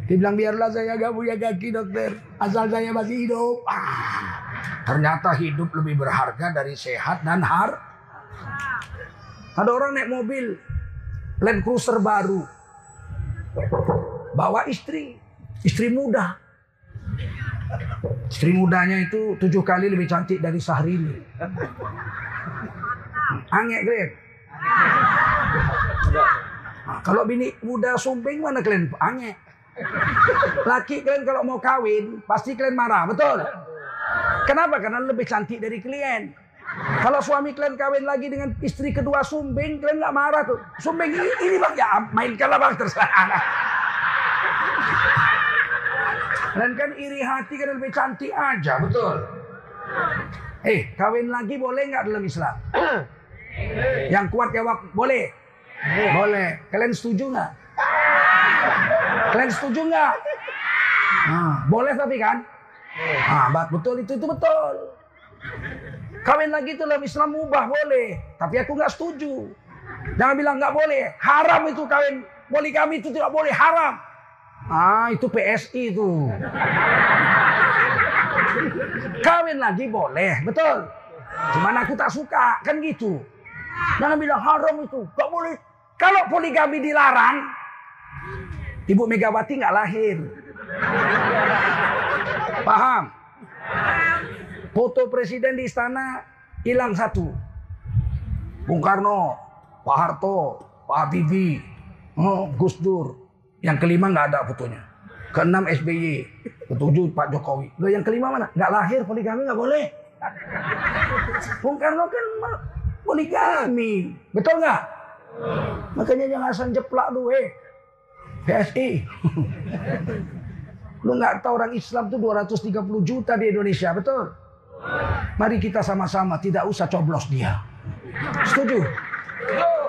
Dia bilang biarlah saya nggak punya kaki dokter, asal saya masih hidup. Ah, ternyata hidup lebih berharga dari sehat dan har. Ada orang naik mobil Land Cruiser baru, bawa istri, istri muda, Istri mudanya itu tujuh kali lebih cantik dari Sahrini. Angek kalian. Nah, kalau bini muda sumbing mana kalian? Angek. Laki kalian kalau mau kawin pasti kalian marah, betul? Kenapa? Karena lebih cantik dari klien. Kalau suami kalian kawin lagi dengan istri kedua sumbing, kalian nggak marah tuh. Sumbing ini, ini bang ya mainkanlah bang terserah. Dan kan iri hati kan lebih cantik aja, betul. Eh, kawin lagi boleh nggak dalam Islam? Yang kuat jawab boleh. Boleh. Kalian setuju nggak? Kalian setuju nggak? Nah, boleh tapi kan? Ah, betul itu itu betul. Kawin lagi itu dalam Islam mubah boleh, tapi aku nggak setuju. Jangan bilang nggak boleh, haram itu kawin poligami itu tidak boleh, haram. Ah, itu PSI itu. Kawin lagi boleh, betul. Cuman aku tak suka, kan gitu. Jangan bilang haram itu, gak boleh. Kalau poligami dilarang, Ibu Megawati nggak lahir. Paham? Foto presiden di istana hilang satu. Bung Karno, Pak Harto, Pak Habibie, oh, Gus Dur, yang kelima nggak ada fotonya. Keenam SBY. Ketujuh Pak Jokowi. Loh yang kelima mana? Nggak lahir poligami nggak boleh. Bung Karno kan poligami. Betul nggak? Makanya jangan asal jeplak lu eh. PSI. Lu nggak tahu orang Islam tuh 230 juta di Indonesia, betul? Mari kita sama-sama tidak usah coblos dia. Setuju?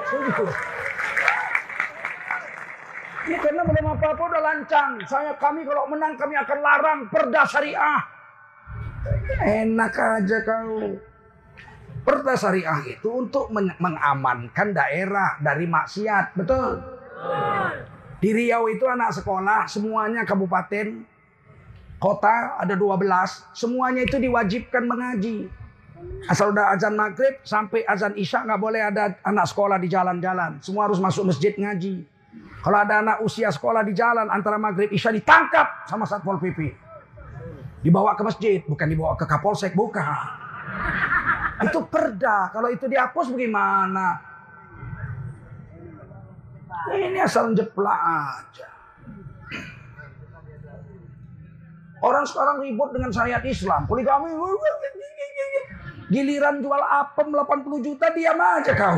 Setuju. Ini karena belum apa-apa udah lancang. Saya kami kalau menang kami akan larang perda syariah. Enak aja kau. Perda syariah itu untuk mengamankan daerah dari maksiat, betul? Di Riau itu anak sekolah semuanya kabupaten kota ada 12 semuanya itu diwajibkan mengaji. Asal udah azan maghrib sampai azan isya nggak boleh ada anak sekolah di jalan-jalan. Semua harus masuk masjid ngaji. Kalau ada anak usia sekolah di jalan antara maghrib isya ditangkap sama satpol pp. Dibawa ke masjid, bukan dibawa ke kapolsek, bukan. Itu perda. Kalau itu dihapus bagaimana? Ini asal jeplak aja. Orang sekarang ribut dengan syariat Islam. Poligami. Giliran jual apem 80 juta diam aja kau.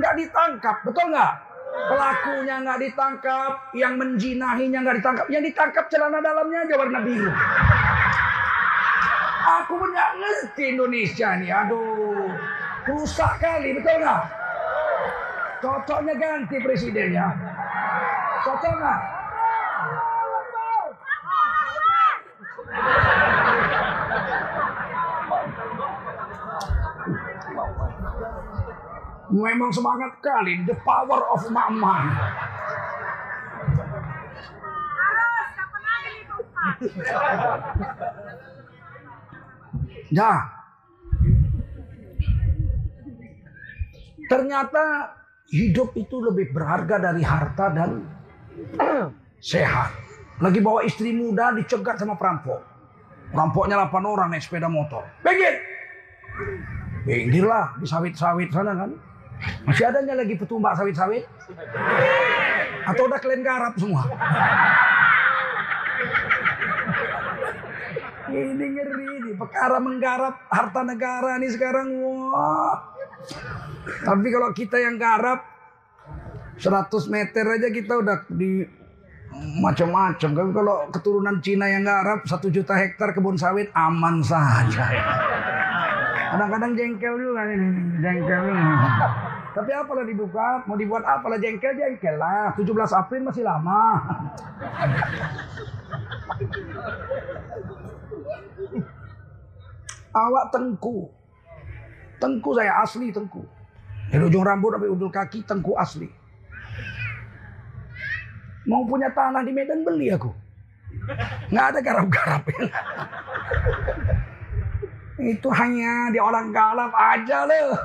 Nggak ditangkap, betul nggak? Pelakunya nggak ditangkap, yang menjinahinya nggak ditangkap, yang ditangkap celana dalamnya aja warna biru. Aku pun nggak ngerti Indonesia nih, aduh, rusak kali, betul nggak? Cocoknya ganti presidennya. Cocok nggak? Memang semangat kali, the power of mama. Ya. Ternyata hidup itu lebih berharga dari harta dan sehat. Lagi bawa istri muda dicegat sama perampok. Perampoknya 8 orang naik sepeda motor. Pinggir! Pinggir lah di sawit-sawit sana kan. Masih adanya lagi petumbak sawit-sawit? Atau udah kalian garap semua? Ini ngeri nih, perkara menggarap harta negara nih sekarang. Wah. Tapi kalau kita yang garap 100 meter aja kita udah di macam-macam. Tapi kalau keturunan Cina yang garap satu juta hektar kebun sawit aman saja. Kadang-kadang jengkel juga ini, jengkel ini. Tapi apalah dibuka, mau dibuat apalah jengkel jengkel lah. 17 April masih lama. Awak tengku. Tengku saya asli tengku. Dari ujung rambut sampai ujung kaki tengku asli. Mau punya tanah di Medan beli aku. Nggak ada garap-garap. Itu hanya di orang galap aja loh.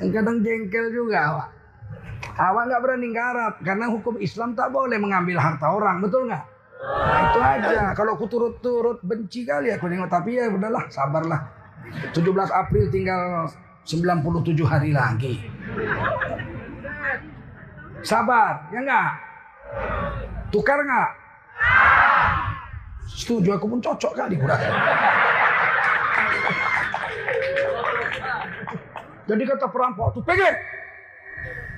Kadang jengkel juga awak. Awak nggak berani garap karena hukum Islam tak boleh mengambil harta orang, betul nggak? Nah, itu aja. Kalau aku turut-turut benci kali aku nengok tapi ya udahlah, sabarlah. 17 April tinggal 97 hari lagi. Sabar, ya enggak? Tukar enggak? Setuju aku pun cocok kali kurang. Jadi kata perampok tuh pengen.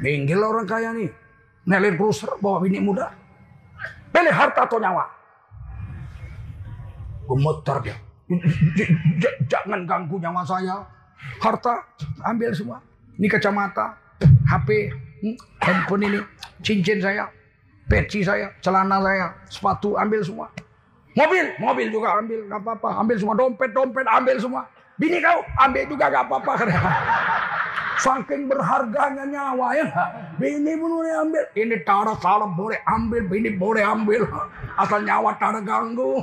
Minggil orang kaya nih. Nelin cruiser bawa bini muda. Pilih harta atau nyawa. Gemetar dia. Jangan ganggu nyawa saya. Harta ambil semua. Ini kacamata, HP, hmm, handphone ini, cincin saya, peci saya, celana saya, sepatu ambil semua. Mobil, mobil juga ambil, nggak apa-apa. Ambil semua dompet, dompet ambil semua. Bini kau ambil juga nggak apa-apa. Saking berharganya nyawa ya. Bini boleh ambil. Ini tara salam boleh ambil. Bini boleh ambil. Asal nyawa tara ganggu.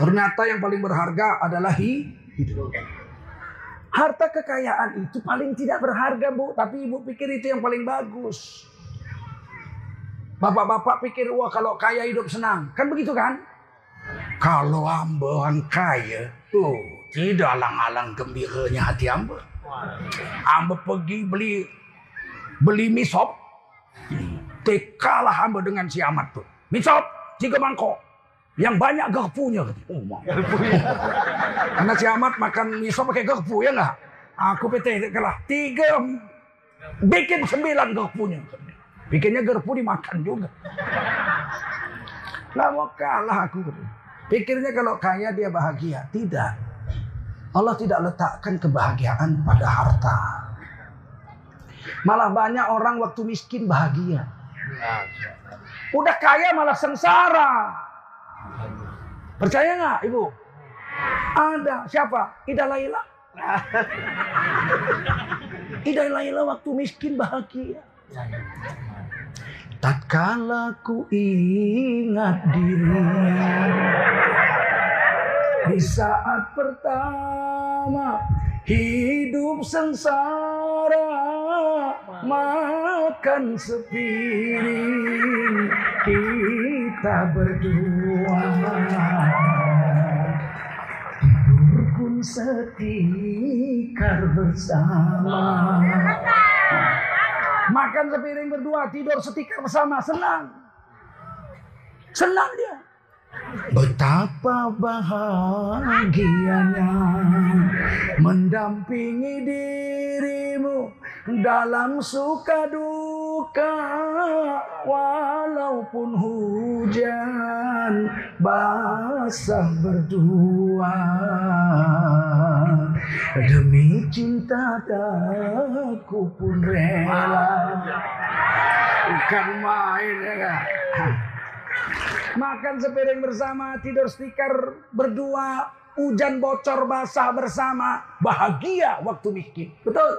Ternyata yang paling berharga adalah hidup. Harta kekayaan itu paling tidak berharga bu. Tapi ibu pikir itu yang paling bagus. Bapak-bapak pikir wah kalau kaya hidup senang. Kan begitu kan? Kalau ambehan kaya, tuh tidak alang-alang gembiranya hati ambe. Ambe pergi beli beli misop, tekalah ambe dengan si amat tuh. Misop tiga mangkok, yang banyak garpunya. Oh, Karena si amat makan misop pakai garpu ya nggak? Aku PT kalah tiga, bikin sembilan garpunya. Bikinnya garpu dimakan juga. Nggak mau kalah aku. Pikirnya kalau kaya dia bahagia. Tidak. Allah tidak letakkan kebahagiaan pada harta. Malah banyak orang waktu miskin bahagia. Udah kaya malah sengsara. Percaya nggak ibu? Ada siapa? Ida Laila. Ida Laila waktu miskin bahagia. Tatkala ku ingat dirinya di saat pertama hidup sengsara makan sepiring kita berdua. Tidur pun setikar bersama makan sepiring berdua tidur setikar bersama senang. Senang dia. Betapa bahagianya mendampingi dirimu dalam suka duka. Walaupun hujan basah berdua demi cinta aku pun rela bukan main ya gak? Makan sepiring bersama, tidur stiker berdua, hujan bocor basah bersama, bahagia waktu miskin. Betul.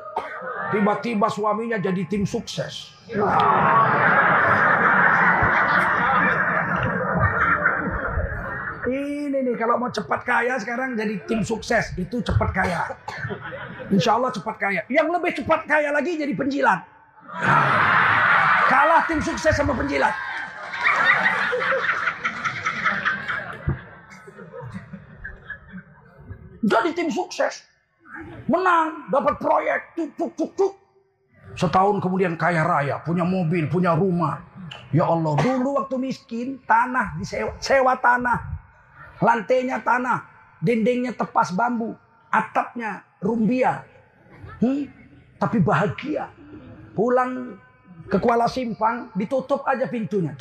Tiba-tiba suaminya jadi tim sukses. Nih kalau mau cepat kaya sekarang jadi tim sukses itu cepat kaya. Insya Allah cepat kaya. Yang lebih cepat kaya lagi jadi penjilat. Kalah tim sukses sama penjilat. Jadi tim sukses. Menang, dapat proyek, cuk, cuk, cuk, cuk. Setahun kemudian kaya raya, punya mobil, punya rumah. Ya Allah, dulu waktu miskin, tanah disewa, sewa tanah. Lantainya tanah, dindingnya tepas bambu, atapnya rumbia. Hmm? Tapi bahagia. Pulang ke Kuala Simpang, ditutup aja pintunya.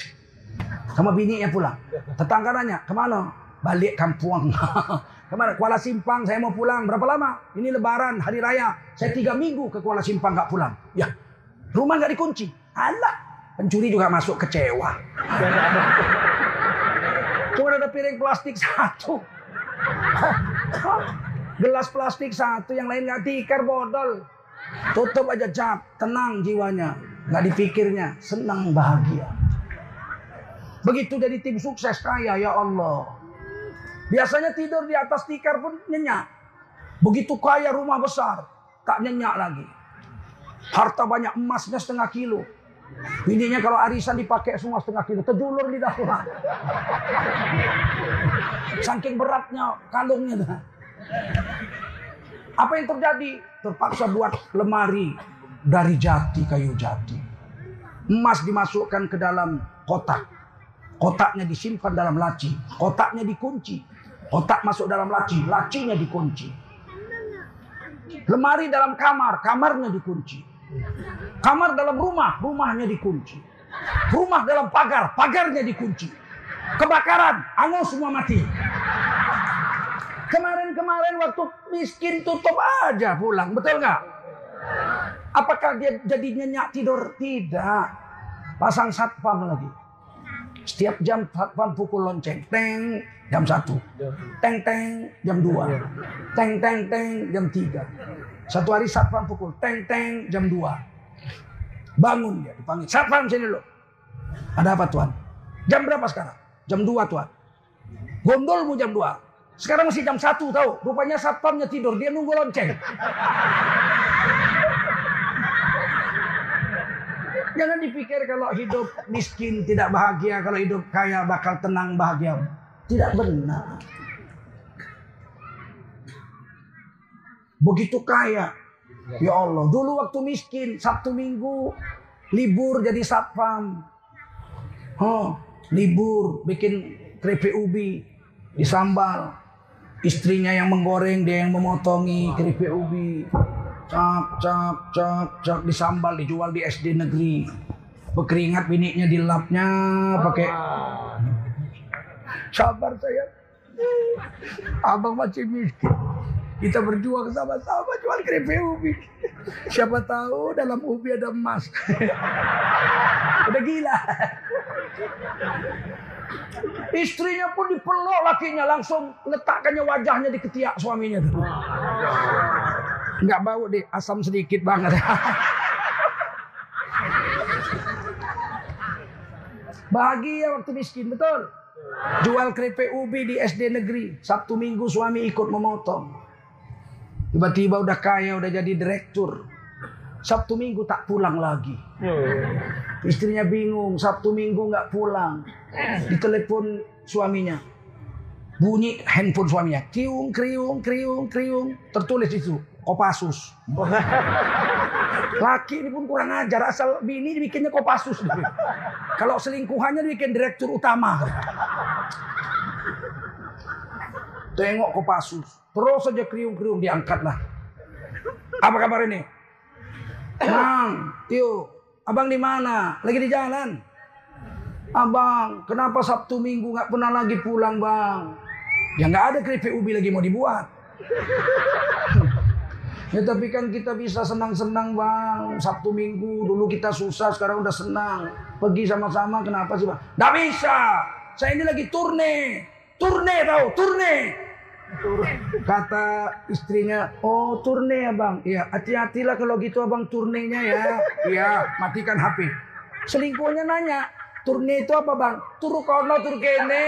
Sama bininya pulang. Tetangga nanya, ke mana? Balik kampung. Ke mana? Kuala Simpang, saya mau pulang. Berapa lama? Ini lebaran, hari raya. Saya tiga minggu ke Kuala Simpang nggak pulang. Ya, rumah nggak dikunci. Alah, pencuri juga masuk kecewa. Cuma ada piring plastik satu. Gelas plastik satu, yang lain nggak tikar bodol. Tutup aja cap, tenang jiwanya. Nggak dipikirnya, senang bahagia. Begitu jadi tim sukses kaya, ya Allah. Biasanya tidur di atas tikar pun nyenyak. Begitu kaya rumah besar, tak nyenyak lagi. Harta banyak emasnya setengah kilo. Bininya kalau arisan dipakai semua setengah kilo, terjulur di dalam. Saking beratnya kalungnya. Apa yang terjadi? Terpaksa buat lemari dari jati, kayu jati. Emas dimasukkan ke dalam kotak. Kotaknya disimpan dalam laci. Kotaknya dikunci. Otak masuk dalam laci, lacinya dikunci. Lemari dalam kamar, kamarnya dikunci. Kamar dalam rumah, rumahnya dikunci. Rumah dalam pagar, pagarnya dikunci. Kebakaran, angus semua mati. Kemarin-kemarin waktu miskin tutup aja pulang, betul nggak? Apakah dia jadi nyenyak tidur? Tidak. Pasang satpam lagi. Setiap jam satpam pukul lonceng. Teng, jam 1. Teng teng jam 2. Teng teng teng jam 3. Satu hari satpam pukul teng teng jam 2. Bangun dia dipanggil. Satpam sini lo. Ada apa tuan? Jam berapa sekarang? Jam 2 tuan. Gondolmu jam 2. Sekarang masih jam 1 tahu. Rupanya satpamnya tidur. Dia nunggu lonceng. Jangan dipikir kalau hidup miskin tidak bahagia, kalau hidup kaya bakal tenang bahagia. Tidak benar. Begitu kaya. Ya Allah, dulu waktu miskin, Sabtu Minggu, libur jadi satpam. Oh, libur, bikin keripik ubi, disambal. Istrinya yang menggoreng, dia yang memotongi keripik ubi. Cap, cap, cap, cap, disambal, dijual di SD negeri. Berkeringat biniknya dilapnya pakai Sabar saya. Abang masih miskin. Kita berjuang sama-sama jual keripik ubi. Siapa tahu dalam ubi ada emas. Udah gila. Istrinya pun dipeluk lakinya langsung letakkannya wajahnya di ketiak suaminya. Enggak bau deh, asam sedikit banget. Bahagia waktu miskin, betul. Jual keripik ubi di SD negeri. Sabtu minggu suami ikut memotong. Tiba-tiba udah kaya, udah jadi direktur. Sabtu minggu tak pulang lagi. Istrinya bingung, Sabtu minggu nggak pulang. Ditelepon suaminya. Bunyi handphone suaminya. Kriung, kriung, kriung, kriung. Tertulis itu. Kopassus. Laki ini pun kurang ajar. Asal bini dibikinnya Kopassus. Kalau selingkuhannya dibikin direktur utama. Tengok Kopassus. Terus saja kriung-kriung diangkatlah. Apa kabar ini? Bang, Tio, abang di mana? Lagi di jalan. Abang, kenapa Sabtu Minggu nggak pernah lagi pulang, bang? Ya nggak ada keripik ubi lagi mau dibuat. ya tapi kan kita bisa senang-senang bang. Sabtu Minggu dulu kita susah, sekarang udah senang. Pergi sama-sama, kenapa sih bang? Nggak bisa. Saya ini lagi turne. Turne tahu, turne. Kata istrinya, oh turne ya bang. Iya, hati-hatilah kalau gitu abang turnenya ya. Iya, matikan HP. Selingkuhnya nanya, turne itu apa bang? Turu kono, tur kene.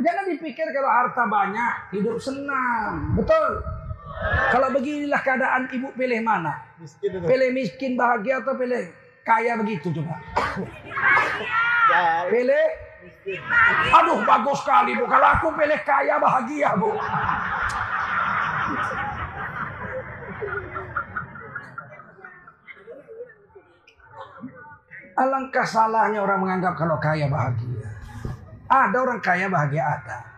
Jangan dipikir kalau harta banyak, hidup senang. Betul. Kalau beginilah keadaan ibu pilih mana? Miskin pilih miskin bahagia atau pilih kaya begitu coba? pilih Aduh bagus sekali bu. Kalau aku pilih kaya bahagia bu. Alangkah salahnya orang menganggap kalau kaya bahagia. Ada orang kaya bahagia ada.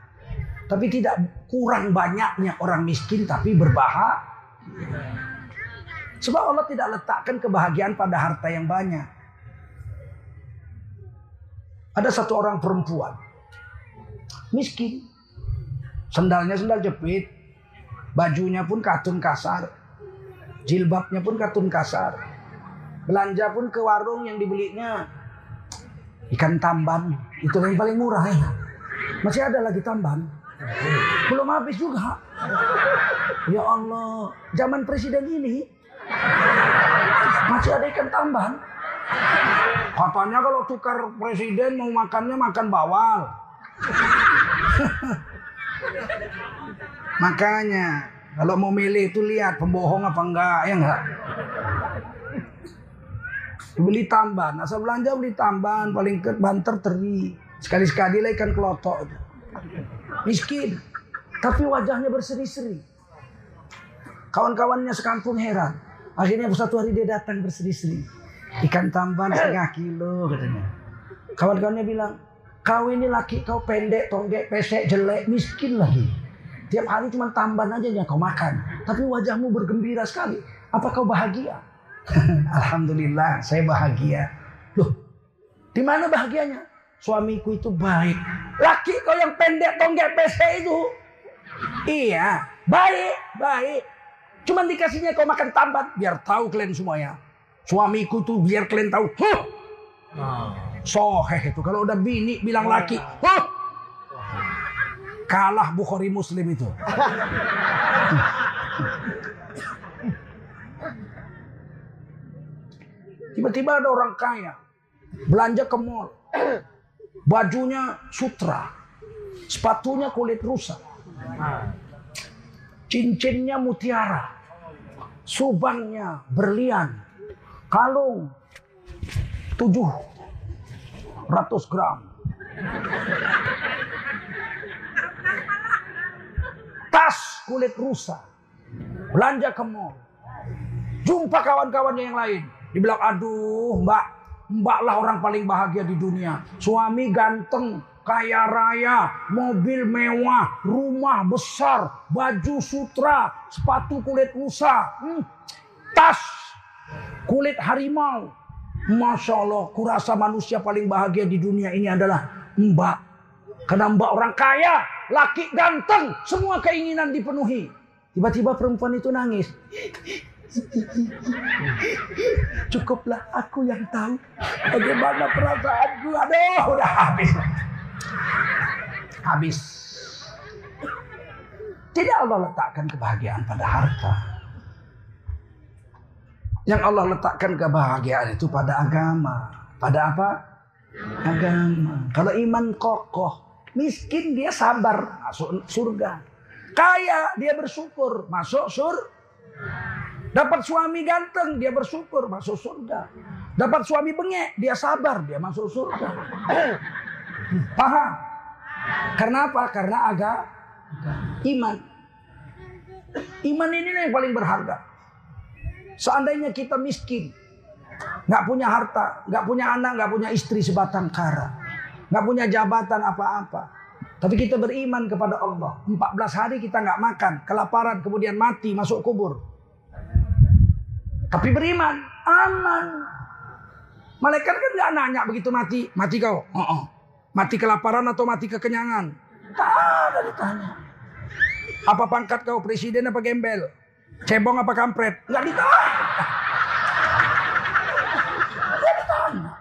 Tapi tidak kurang banyaknya orang miskin tapi berbahagia. Sebab Allah tidak letakkan kebahagiaan pada harta yang banyak. Ada satu orang perempuan. Miskin. Sendalnya sendal jepit. Bajunya pun katun kasar. Jilbabnya pun katun kasar. Belanja pun ke warung yang dibelinya ikan tamban. Itu yang paling murah ya. Masih ada lagi tamban. Belum habis juga. Ya Allah, zaman presiden ini masih ada ikan tamban. Katanya kalau tukar presiden mau makannya makan bawal. Makanya kalau mau milih itu lihat pembohong apa enggak ya enggak. Beli tamban, asal belanja beli tamban paling banter teri. Sekali-sekali lah ikan kelotok. Miskin, tapi wajahnya berseri-seri. Kawan-kawannya sekampung heran. Akhirnya satu hari dia datang berseri-seri. Ikan tamban setengah kilo katanya. Kawan-kawannya bilang, kau ini laki kau pendek, tonggek, pesek, jelek, miskin lagi. Tiap hari cuma tamban aja yang kau makan. Tapi wajahmu bergembira sekali. Apa kau bahagia? Alhamdulillah, saya bahagia. Loh, di mana bahagianya? Suamiku itu baik. Laki kau yang pendek, tonggek, pesek itu. Iya, baik, baik. Cuman dikasihnya kau makan tamban biar tahu kalian semuanya. Suamiku tuh biar kalian tahu. Huh. Soheh itu kalau udah bini bilang laki, huh. Kalah Bukhari Muslim itu. Tiba-tiba ada orang kaya belanja ke mall. Bajunya sutra, sepatunya kulit rusa, cincinnya mutiara, subangnya berlian, kalung 700 gram. Tas kulit rusa. Belanja ke mall. Jumpa kawan-kawannya yang lain. Dibilang, aduh mbak, mbak lah orang paling bahagia di dunia. Suami ganteng, kaya raya, mobil mewah, rumah besar, baju sutra, sepatu kulit rusa, hmm, tas kulit harimau. Masya Allah, kurasa manusia paling bahagia di dunia ini adalah mbak. Karena mbak orang kaya, laki ganteng, semua keinginan dipenuhi. Tiba-tiba perempuan itu nangis. Cukuplah aku yang tahu bagaimana perasaanku. Aduh, udah habis. Habis. Tidak Allah letakkan kebahagiaan pada harta. Yang Allah letakkan kebahagiaan itu pada agama. Pada apa? Agama. Kalau iman kokoh, miskin dia sabar masuk surga. Kaya dia bersyukur masuk sur. Dapat suami ganteng dia bersyukur masuk surga. Dapat suami bengek dia sabar dia masuk surga. Paham? Karena apa? Karena agak iman. Iman ini yang paling berharga. Seandainya kita miskin, nggak punya harta, nggak punya anak, nggak punya istri sebatang kara, nggak punya jabatan apa-apa, tapi kita beriman kepada Allah. 14 hari kita nggak makan, kelaparan, kemudian mati, masuk kubur. Tapi beriman, aman. Malaikat kan nggak nanya begitu mati, mati kau. Oh, oh. Mati kelaparan atau mati kekenyangan? Tak ada ditanya. Apa pangkat kau presiden apa gembel? Cebong apa kampret? Nggak ditanya. Nggak ditanya.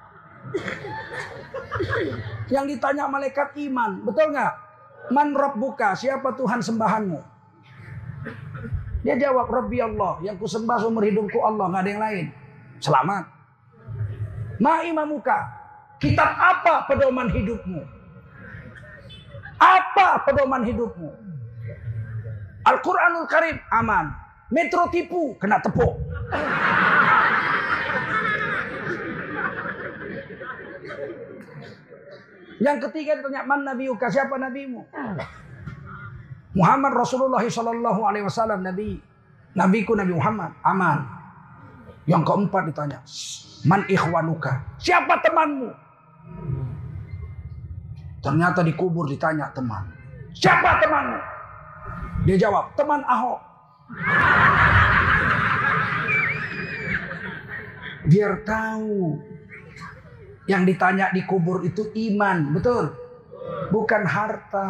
Yang ditanya malaikat iman, betul nggak? Man buka, siapa Tuhan sembahanmu? Dia jawab, Rabbi Allah, yang ku sembah seumur hidupku Allah, nggak ada yang lain. Selamat. Ma imamuka, kitab apa pedoman hidupmu? Apa pedoman hidupmu? Al-Quranul Karim, aman. Metro tipu, kena tepuk. Yang ketiga ditanya man nabiuka siapa nabimu? Muhammad Rasulullah Sallallahu Alaihi Wasallam Nabi Nabiku Nabi Muhammad aman. Yang keempat ditanya man ikhwanuka siapa temanmu? Ternyata dikubur ditanya teman. Siapa temanmu? Dia jawab teman Ahok. Biar tahu yang ditanya di kubur itu iman, betul? Bukan harta.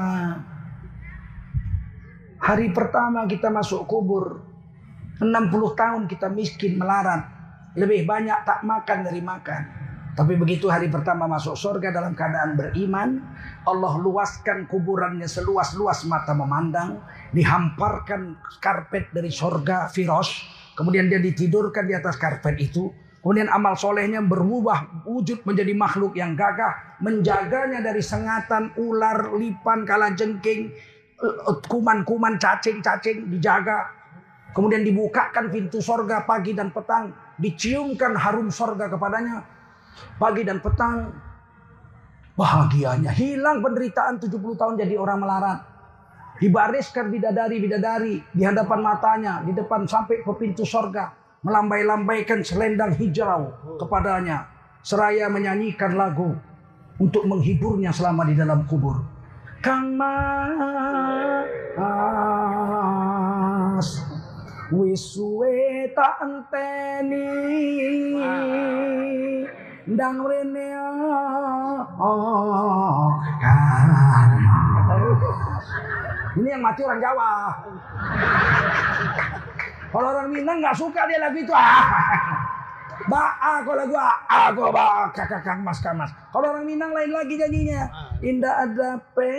Hari pertama kita masuk kubur, 60 tahun kita miskin melarat. Lebih banyak tak makan dari makan. Tapi begitu hari pertama masuk surga dalam keadaan beriman, Allah luaskan kuburannya seluas-luas mata memandang, dihamparkan karpet dari surga firos, kemudian dia ditidurkan di atas karpet itu, Kemudian amal solehnya berubah wujud menjadi makhluk yang gagah. Menjaganya dari sengatan, ular, lipan, kala jengking, eh, kuman-kuman, cacing-cacing dijaga. Kemudian dibukakan pintu sorga pagi dan petang. Diciumkan harum sorga kepadanya. Pagi dan petang. Bahagianya. Hilang penderitaan 70 tahun jadi orang melarat. Dibariskan bidadari-bidadari di hadapan matanya. Di depan sampai ke pintu sorga melambai-lambaikan selendang hijau kepadanya seraya menyanyikan lagu untuk menghiburnya selama di dalam kubur. Kang Mas wiswe tak enteni ndang rene oh, Ini yang mati orang Jawa. Kalau orang Minang nggak suka dia lagu itu. Ah, ba kalau lagu aku ba? Kakak kang mas kang mas. Kalau orang Minang lain lagi nyanyinya. Indah ada pe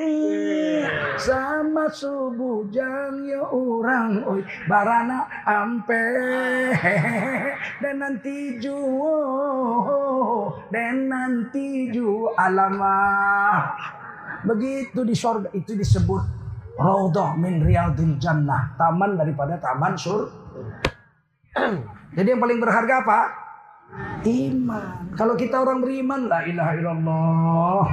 sama subuh jang ya orang. Oi barana ampe. Dan nanti ju dan nanti ju alama begitu di sorga itu disebut Raudhah min riyadil jannah. Taman daripada taman sur. Jadi yang paling berharga apa? Iman. Kalau kita orang beriman, la ilaha illallah.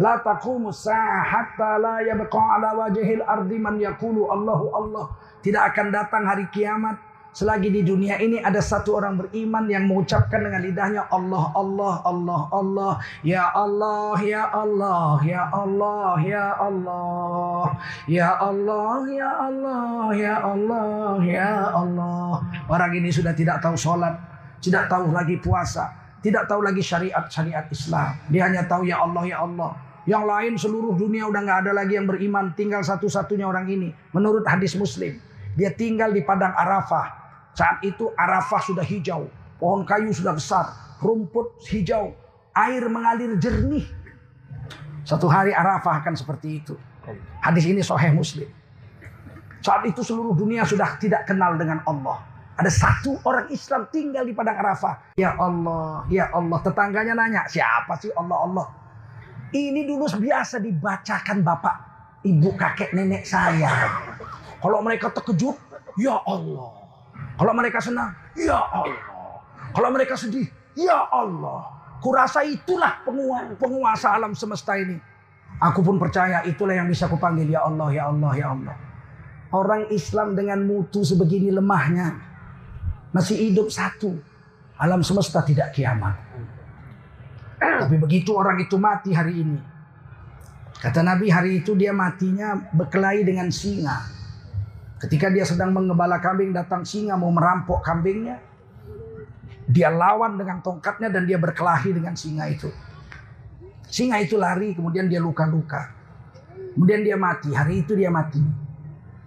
La taqumu hatta la yabqa ala wajhil ardi man yaqulu Allahu Allah. Tidak akan datang hari kiamat Selagi di dunia ini ada satu orang beriman yang mengucapkan dengan lidahnya Allah, Allah, Allah, Allah. Ya Allah, Ya Allah, Ya Allah, Ya Allah. Ya Allah, Ya Allah, Ya Allah, Ya Allah. Orang ini sudah tidak tahu sholat, tidak tahu lagi puasa, tidak tahu lagi syariat-syariat Islam. Dia hanya tahu Ya Allah, Ya Allah. Yang lain seluruh dunia udah nggak ada lagi yang beriman. Tinggal satu-satunya orang ini. Menurut hadis muslim. Dia tinggal di padang Arafah. Saat itu Arafah sudah hijau. Pohon kayu sudah besar. Rumput hijau. Air mengalir jernih. Satu hari Arafah akan seperti itu. Hadis ini sahih muslim. Saat itu seluruh dunia sudah tidak kenal dengan Allah. Ada satu orang Islam tinggal di padang Arafah. Ya Allah, ya Allah. Tetangganya nanya, siapa sih Allah Allah? Ini dulu biasa dibacakan bapak, ibu, kakek, nenek saya. Kalau mereka terkejut, ya Allah. Kalau mereka senang, ya Allah. Kalau mereka sedih, ya Allah. Kurasa itulah penguasa alam semesta ini. Aku pun percaya itulah yang bisa kupanggil ya Allah, ya Allah, ya Allah. Orang Islam dengan mutu sebegini lemahnya masih hidup satu. Alam semesta tidak kiamat. Tapi begitu orang itu mati hari ini. Kata Nabi hari itu dia matinya berkelahi dengan singa. Ketika dia sedang mengembala kambing datang singa mau merampok kambingnya. Dia lawan dengan tongkatnya dan dia berkelahi dengan singa itu. Singa itu lari kemudian dia luka-luka. Kemudian dia mati. Hari itu dia mati.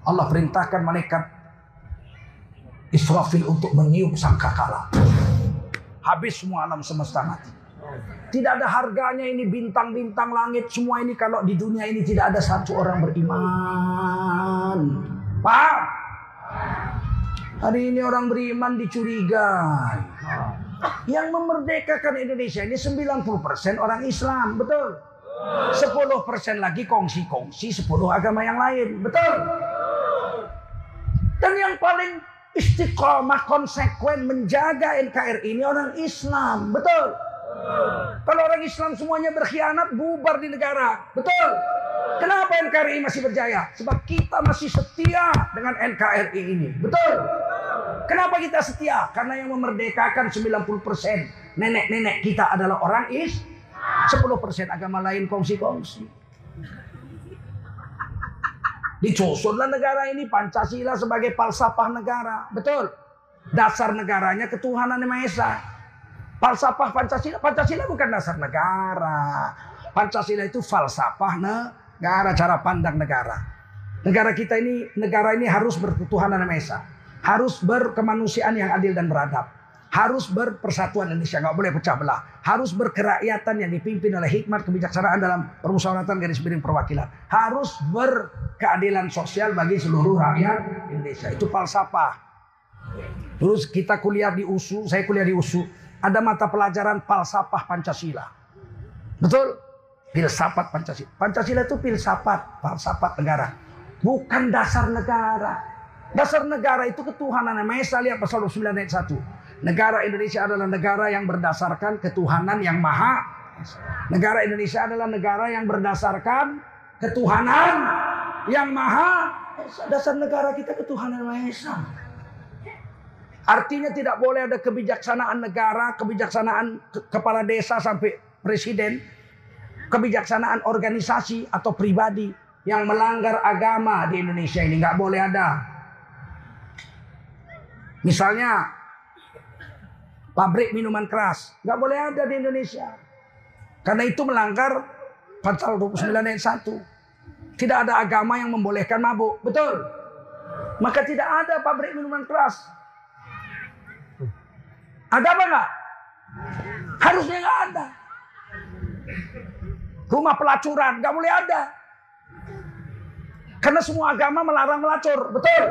Allah perintahkan malaikat Israfil untuk meniup sangkakala. Habis semua alam semesta mati. Tidak ada harganya ini bintang-bintang langit semua ini kalau di dunia ini tidak ada satu orang beriman. Pak, Hari ini orang beriman dicurigai. Yang memerdekakan Indonesia ini 90% orang Islam, betul? 10% lagi kongsi-kongsi 10 agama yang lain, betul? Dan yang paling istiqomah konsekuen menjaga NKRI ini orang Islam, betul? Kalau orang Islam semuanya berkhianat, bubar di negara. Betul? Kenapa NKRI masih berjaya? Sebab kita masih setia dengan NKRI ini. Betul? Kenapa kita setia? Karena yang memerdekakan 90% nenek-nenek kita adalah orang is 10% agama lain kongsi-kongsi. Disusunlah negara ini Pancasila sebagai falsafah negara. Betul? Dasar negaranya ketuhanan yang Esa. Falsafah Pancasila, Pancasila bukan dasar negara. Pancasila itu falsafah negara, cara pandang negara. Negara kita ini, negara ini harus berketuhanan yang Esa. Harus berkemanusiaan yang adil dan beradab. Harus berpersatuan Indonesia, nggak boleh pecah belah. Harus berkerakyatan yang dipimpin oleh hikmat kebijaksanaan dalam permusyawaratan garis miring perwakilan. Harus berkeadilan sosial bagi seluruh rakyat Indonesia. Itu falsafah. Terus kita kuliah di USU, saya kuliah di USU ada mata pelajaran falsafah Pancasila. Betul? Filsafat Pancasila. Pancasila itu filsafat, falsafat negara. Bukan dasar negara. Dasar negara itu ketuhanan yang Maha lihat pasal 29 ayat 1. Negara Indonesia adalah negara yang berdasarkan ketuhanan yang maha. Negara Indonesia adalah negara yang berdasarkan ketuhanan yang maha. Dasar negara kita ketuhanan Maha Esa. Artinya tidak boleh ada kebijaksanaan negara, kebijaksanaan kepala desa sampai presiden, kebijaksanaan organisasi atau pribadi yang melanggar agama di Indonesia ini nggak boleh ada. Misalnya pabrik minuman keras nggak boleh ada di Indonesia karena itu melanggar pasal 29 ayat 1. Tidak ada agama yang membolehkan mabuk, betul? Maka tidak ada pabrik minuman keras ada apa enggak? Harusnya enggak ada. Rumah pelacuran enggak boleh ada. Karena semua agama melarang melacur, betul?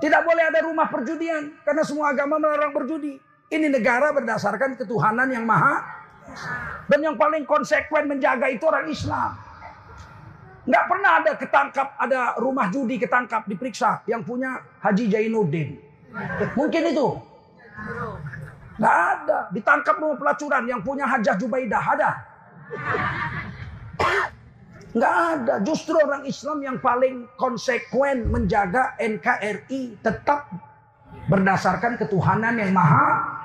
Tidak boleh ada rumah perjudian karena semua agama melarang berjudi. Ini negara berdasarkan ketuhanan yang maha dan yang paling konsekuen menjaga itu orang Islam. Nggak pernah ada ketangkap, ada rumah judi ketangkap, diperiksa yang punya Haji Jainuddin. Mungkin itu. Nggak ada. Ditangkap rumah pelacuran yang punya Hajah Jubaidah. Ada? Nggak ada. Justru orang Islam yang paling konsekuen menjaga NKRI tetap berdasarkan ketuhanan yang maha.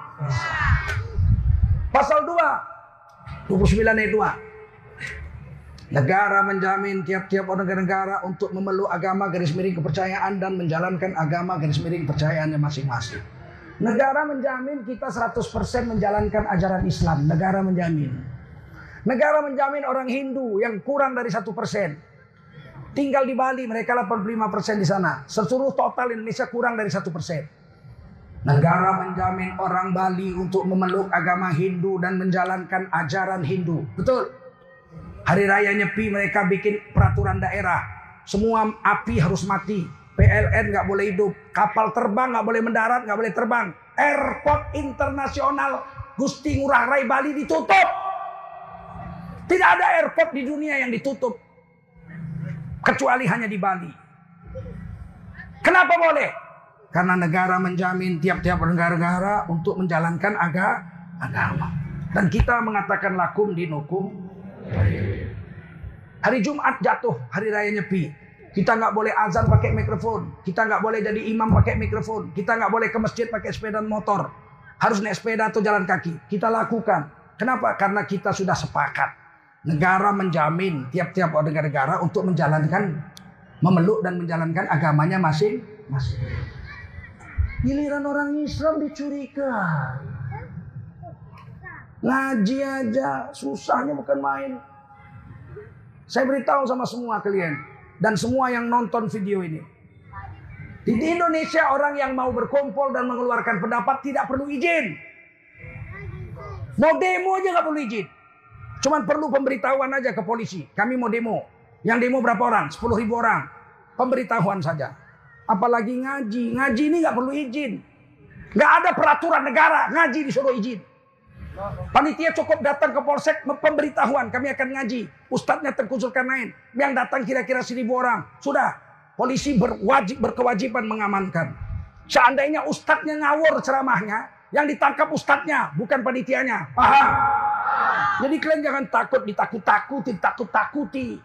Pasal 2. 29 ayat 2. Negara menjamin tiap-tiap warga negara untuk memeluk agama garis miring kepercayaan dan menjalankan agama garis miring kepercayaannya masing-masing. Negara menjamin kita 100% menjalankan ajaran Islam. Negara menjamin. Negara menjamin orang Hindu yang kurang dari satu persen. Tinggal di Bali mereka 85 persen di sana. Seluruh total Indonesia kurang dari satu persen. Negara menjamin orang Bali untuk memeluk agama Hindu dan menjalankan ajaran Hindu. Betul. Hari raya Nyepi mereka bikin peraturan daerah. Semua api harus mati. PLN nggak boleh hidup. Kapal terbang nggak boleh mendarat, nggak boleh terbang. Airport internasional Gusti Ngurah Rai Bali ditutup. Tidak ada airport di dunia yang ditutup. Kecuali hanya di Bali. Kenapa boleh? Karena negara menjamin tiap-tiap negara-negara untuk menjalankan aga, agama. Dan kita mengatakan lakum dinukum. Hari Jumat jatuh, hari raya Nyepi. Kita nggak boleh azan pakai mikrofon. Kita nggak boleh jadi imam pakai mikrofon. Kita nggak boleh ke masjid pakai sepeda motor. Harus naik sepeda atau jalan kaki. Kita lakukan. Kenapa? Karena kita sudah sepakat negara menjamin tiap-tiap negara-negara untuk menjalankan memeluk dan menjalankan agamanya masing-masing. Giliran orang Islam dicurigai. Ngaji aja susahnya bukan main. Saya beritahu sama semua kalian dan semua yang nonton video ini. Di Indonesia orang yang mau berkumpul dan mengeluarkan pendapat tidak perlu izin. Mau demo aja nggak perlu izin. Cuman perlu pemberitahuan aja ke polisi. Kami mau demo. Yang demo berapa orang? 10 ribu orang. Pemberitahuan saja. Apalagi ngaji. Ngaji ini nggak perlu izin. Nggak ada peraturan negara. Ngaji disuruh izin. Panitia cukup datang ke polsek pemberitahuan. Kami akan ngaji. Ustadznya Tengku lain. Yang datang kira-kira seribu orang. Sudah. Polisi berwajib berkewajiban mengamankan. Seandainya ustadznya ngawur ceramahnya. Yang ditangkap ustadznya. Bukan panitianya. Paham? Jadi kalian jangan takut ditakut-takuti, takut-takuti.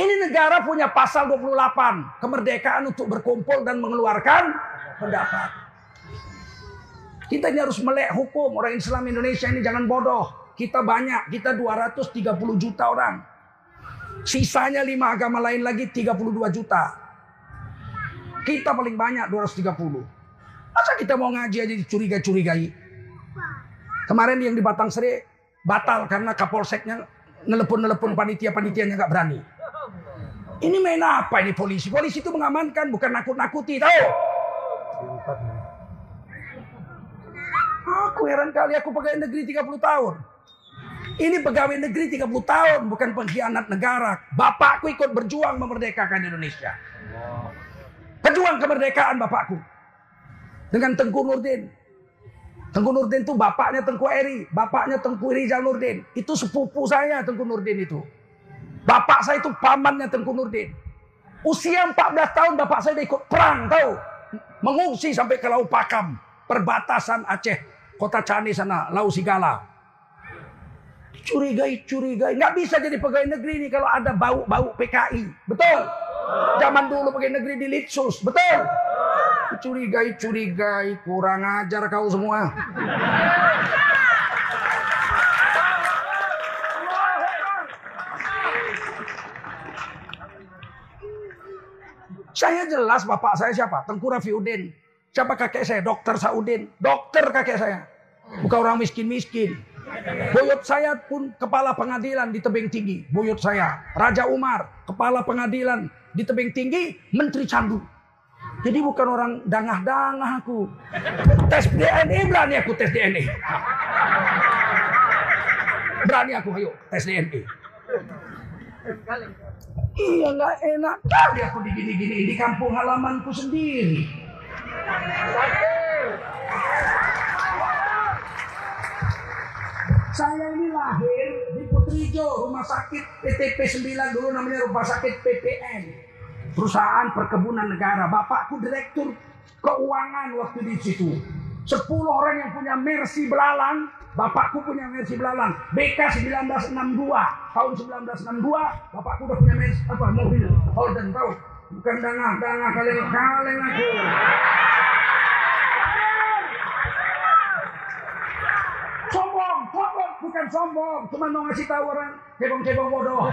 Ini negara punya pasal 28, kemerdekaan untuk berkumpul dan mengeluarkan pendapat. Kita ini harus melek hukum. Orang Islam Indonesia ini jangan bodoh. Kita banyak, kita 230 juta orang. Sisanya lima agama lain lagi 32 juta. Kita paling banyak 230. Masa kita mau ngaji aja dicurigai-curigai? Kemarin yang di Batang Seri batal karena kapolseknya nelepon-nelepon panitia-panitianya nggak berani. Ini main apa ini polisi? Polisi itu mengamankan bukan nakut-nakuti, tahu? Aku heran kali aku pegawai negeri 30 tahun. Ini pegawai negeri 30 tahun bukan pengkhianat negara. Bapakku ikut berjuang memerdekakan Indonesia. Pejuang kemerdekaan bapakku. Dengan Tengku Nurdin. Tengku Nurdin itu bapaknya Tengku Eri, bapaknya Tengku Rizal Nurdin. Itu sepupu saya Tengku Nurdin itu. Bapak saya itu pamannya Tengku Nurdin. Usia 14 tahun bapak saya ikut perang tahu. Mengungsi sampai ke Lau Pakam, perbatasan Aceh, kota Cani sana, Lau Sigala. Curigai, curigai. Nggak bisa jadi pegawai negeri ini kalau ada bau-bau PKI. Betul? Zaman dulu pegawai negeri di Litsus. Betul? Curigai-curigai, kurang ajar kau semua. Saya jelas bapak saya siapa? Tengku Rafiuddin. Siapa kakek saya? Dokter Saudin. Dokter kakek saya. Bukan orang miskin-miskin. Buyut saya pun kepala pengadilan di tebing tinggi. Buyut saya. Raja Umar, kepala pengadilan di tebing tinggi, menteri candu. Jadi bukan orang dangah-dangah aku. Tes DNA berani aku tes DNA. Berani aku ayo tes DNA. Iya nggak enak kali aku digini-gini di kampung halamanku sendiri. Saya ini lahir di Putrijo, rumah sakit PTP 9 dulu namanya rumah sakit PPN perusahaan perkebunan negara. Bapakku direktur keuangan waktu di situ. Sepuluh orang yang punya Mercy Belalang, bapakku punya Mercy Belalang. BK 1962, tahun 1962, bapakku udah punya Mercy apa mobil Holden tahu? Bukan dangah-dangah kaleng-kaleng aku. Sombong, sombong, bukan sombong, cuma mau ngasih tahu orang cebong-cebong bodoh.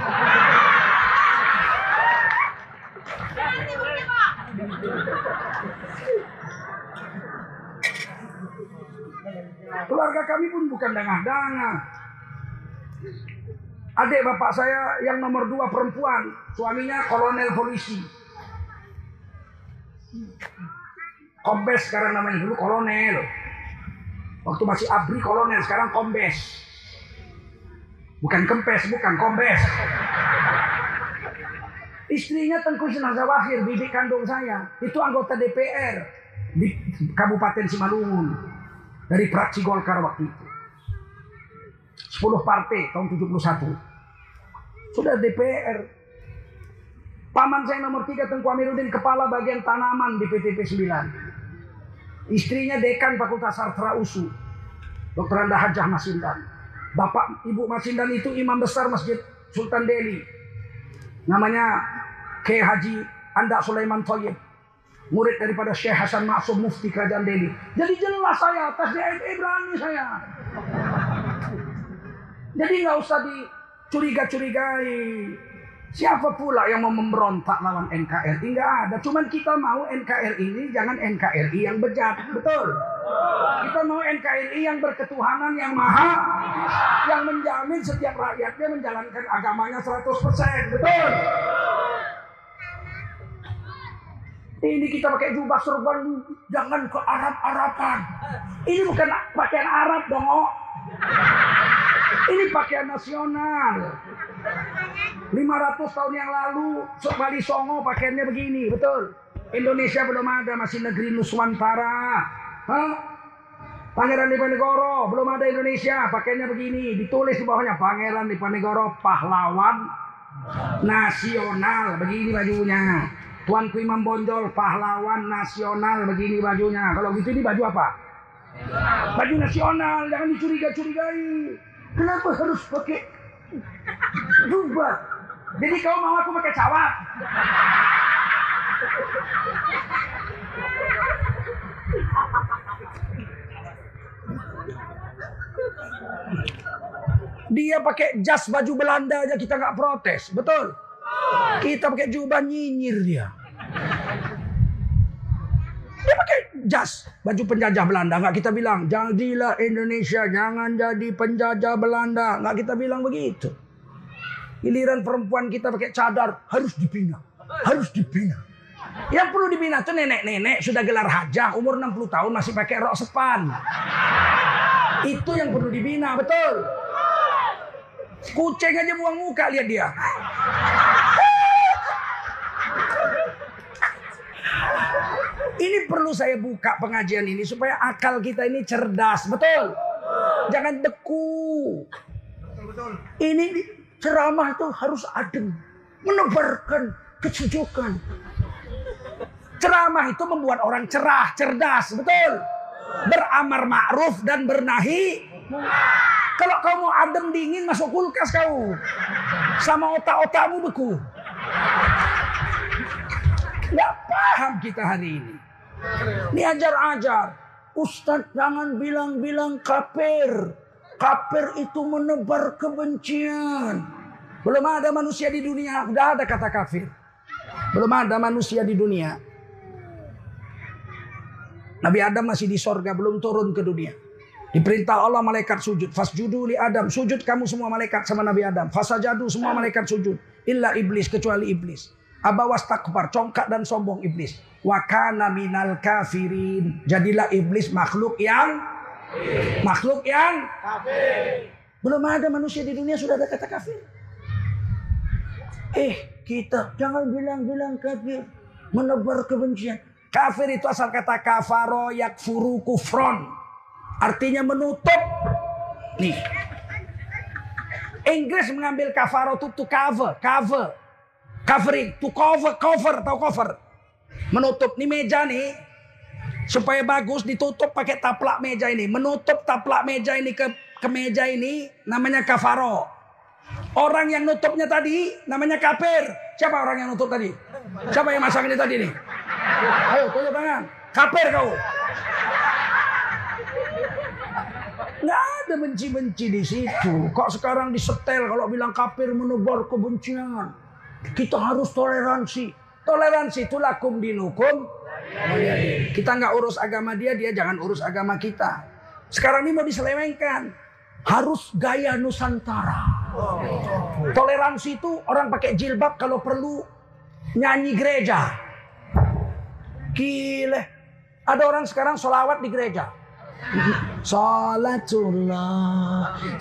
Keluarga kami pun bukan dangah-dangah. Adik bapak saya yang nomor dua perempuan, suaminya kolonel polisi. Kombes sekarang namanya dulu kolonel. Waktu masih abri kolonel, sekarang kombes. Bukan kempes, bukan kombes. Istrinya Tengku Jenazah Wahir, bibi kandung saya. Itu anggota DPR di Kabupaten Simalungun. Dari praksi Golkar waktu itu. 10 partai tahun 71. Sudah DPR. Paman saya nomor 3 Tengku Amiruddin kepala bagian tanaman di PTP 9. Istrinya dekan Fakultas Sartra USU. Dr. Anda Hajah Masindan. Bapak Ibu Masindan itu imam besar Masjid Sultan Delhi. Namanya K. Haji Anda Sulaiman Toyib. Murid daripada Syekh Hasan Maksum Mufti Kerajaan Delhi. Jadi jelas saya atas DNA berani saya. Jadi nggak usah di curiga-curigai. Siapa pula yang mau memberontak lawan NKRI? Enggak ada. Cuman kita mau NKRI ini jangan NKRI yang bejat. Betul. Kita mau NKRI yang berketuhanan yang maha. Yang menjamin setiap rakyatnya menjalankan agamanya 100%. Betul. Ini kita pakai jubah serban. Jangan ke Arab-Araban. Ini bukan pakaian Arab dong. Oh. Ini pakaian nasional. 500 tahun yang lalu Bali Songo pakaiannya begini, betul. Indonesia belum ada, masih negeri Nuswantara. Hah? Pangeran Diponegoro, belum ada Indonesia, pakaiannya begini. Ditulis di bawahnya Pangeran Diponegoro pahlawan nasional, begini bajunya. Tuanku Imam Bonjol pahlawan nasional, begini bajunya. Kalau gitu ini baju apa? Baju nasional, jangan dicuriga-curigai. Kenapa harus pakai jubah? Jadi kau mau aku pakai cawat? Dia pakai jas baju Belanda aja kita nggak protes, betul? Kita pakai jubah nyinyir dia. Dia pakai jas, baju penjajah Belanda. Nggak kita bilang, jadilah Indonesia, jangan jadi penjajah Belanda. Nggak kita bilang begitu. Giliran perempuan kita pakai cadar, harus dibina. Harus dibina. Yang perlu dibina tuh nenek-nenek sudah gelar hajah, umur 60 tahun masih pakai rok sepan. Itu yang perlu dibina, betul. Kucing aja buang muka lihat dia. Ini perlu saya buka pengajian ini supaya akal kita ini cerdas, betul? Jangan beku. Ini ceramah itu harus adem, menebarkan kesejukan. Ceramah itu membuat orang cerah, cerdas, betul? Beramar ma'ruf dan bernahi. Kalau kau mau adem dingin masuk kulkas kau. Sama otak-otakmu beku. Gak paham kita hari ini. Ini ajar-ajar. Ustadz jangan bilang-bilang kafir. Kafir itu menebar kebencian. Belum ada manusia di dunia, udah ada kata kafir. Belum ada manusia di dunia. Nabi Adam masih di sorga, belum turun ke dunia. Diperintah Allah malaikat sujud. Fasjudu li Adam. Sujud kamu semua malaikat sama Nabi Adam. Fasajadu semua malaikat sujud. Illa iblis kecuali iblis. Abawas takbar, congkak dan sombong iblis. Wakana minal kafirin. Jadilah iblis makhluk yang makhluk yang kafir. Belum ada manusia di dunia sudah ada kata kafir. Eh, kita jangan bilang-bilang kafir. Menebar kebencian. Kafir itu asal kata kafaro yakfuru kufron. Artinya menutup. Nih. Inggris mengambil kafaro itu to cover, cover. Covering, to cover, cover, tahu cover. Menutup nih meja nih supaya bagus ditutup pakai taplak meja ini. Menutup taplak meja ini ke ke meja ini namanya kafaro. Orang yang nutupnya tadi namanya kafir. Siapa orang yang nutup tadi? Siapa yang masang ini tadi nih? Ayo tunjuk tangan. Kafir kau. Nggak ada benci-benci di situ. Kok sekarang disetel kalau bilang kafir menebar kebencian. Kita harus toleransi. Toleransi itu lakum dinukum. Kita nggak urus agama dia, dia jangan urus agama kita. Sekarang ini mau diselewengkan. harus gaya Nusantara. Toleransi itu orang pakai jilbab kalau perlu nyanyi gereja. Gile. Ada orang sekarang solawat di gereja. Salatullah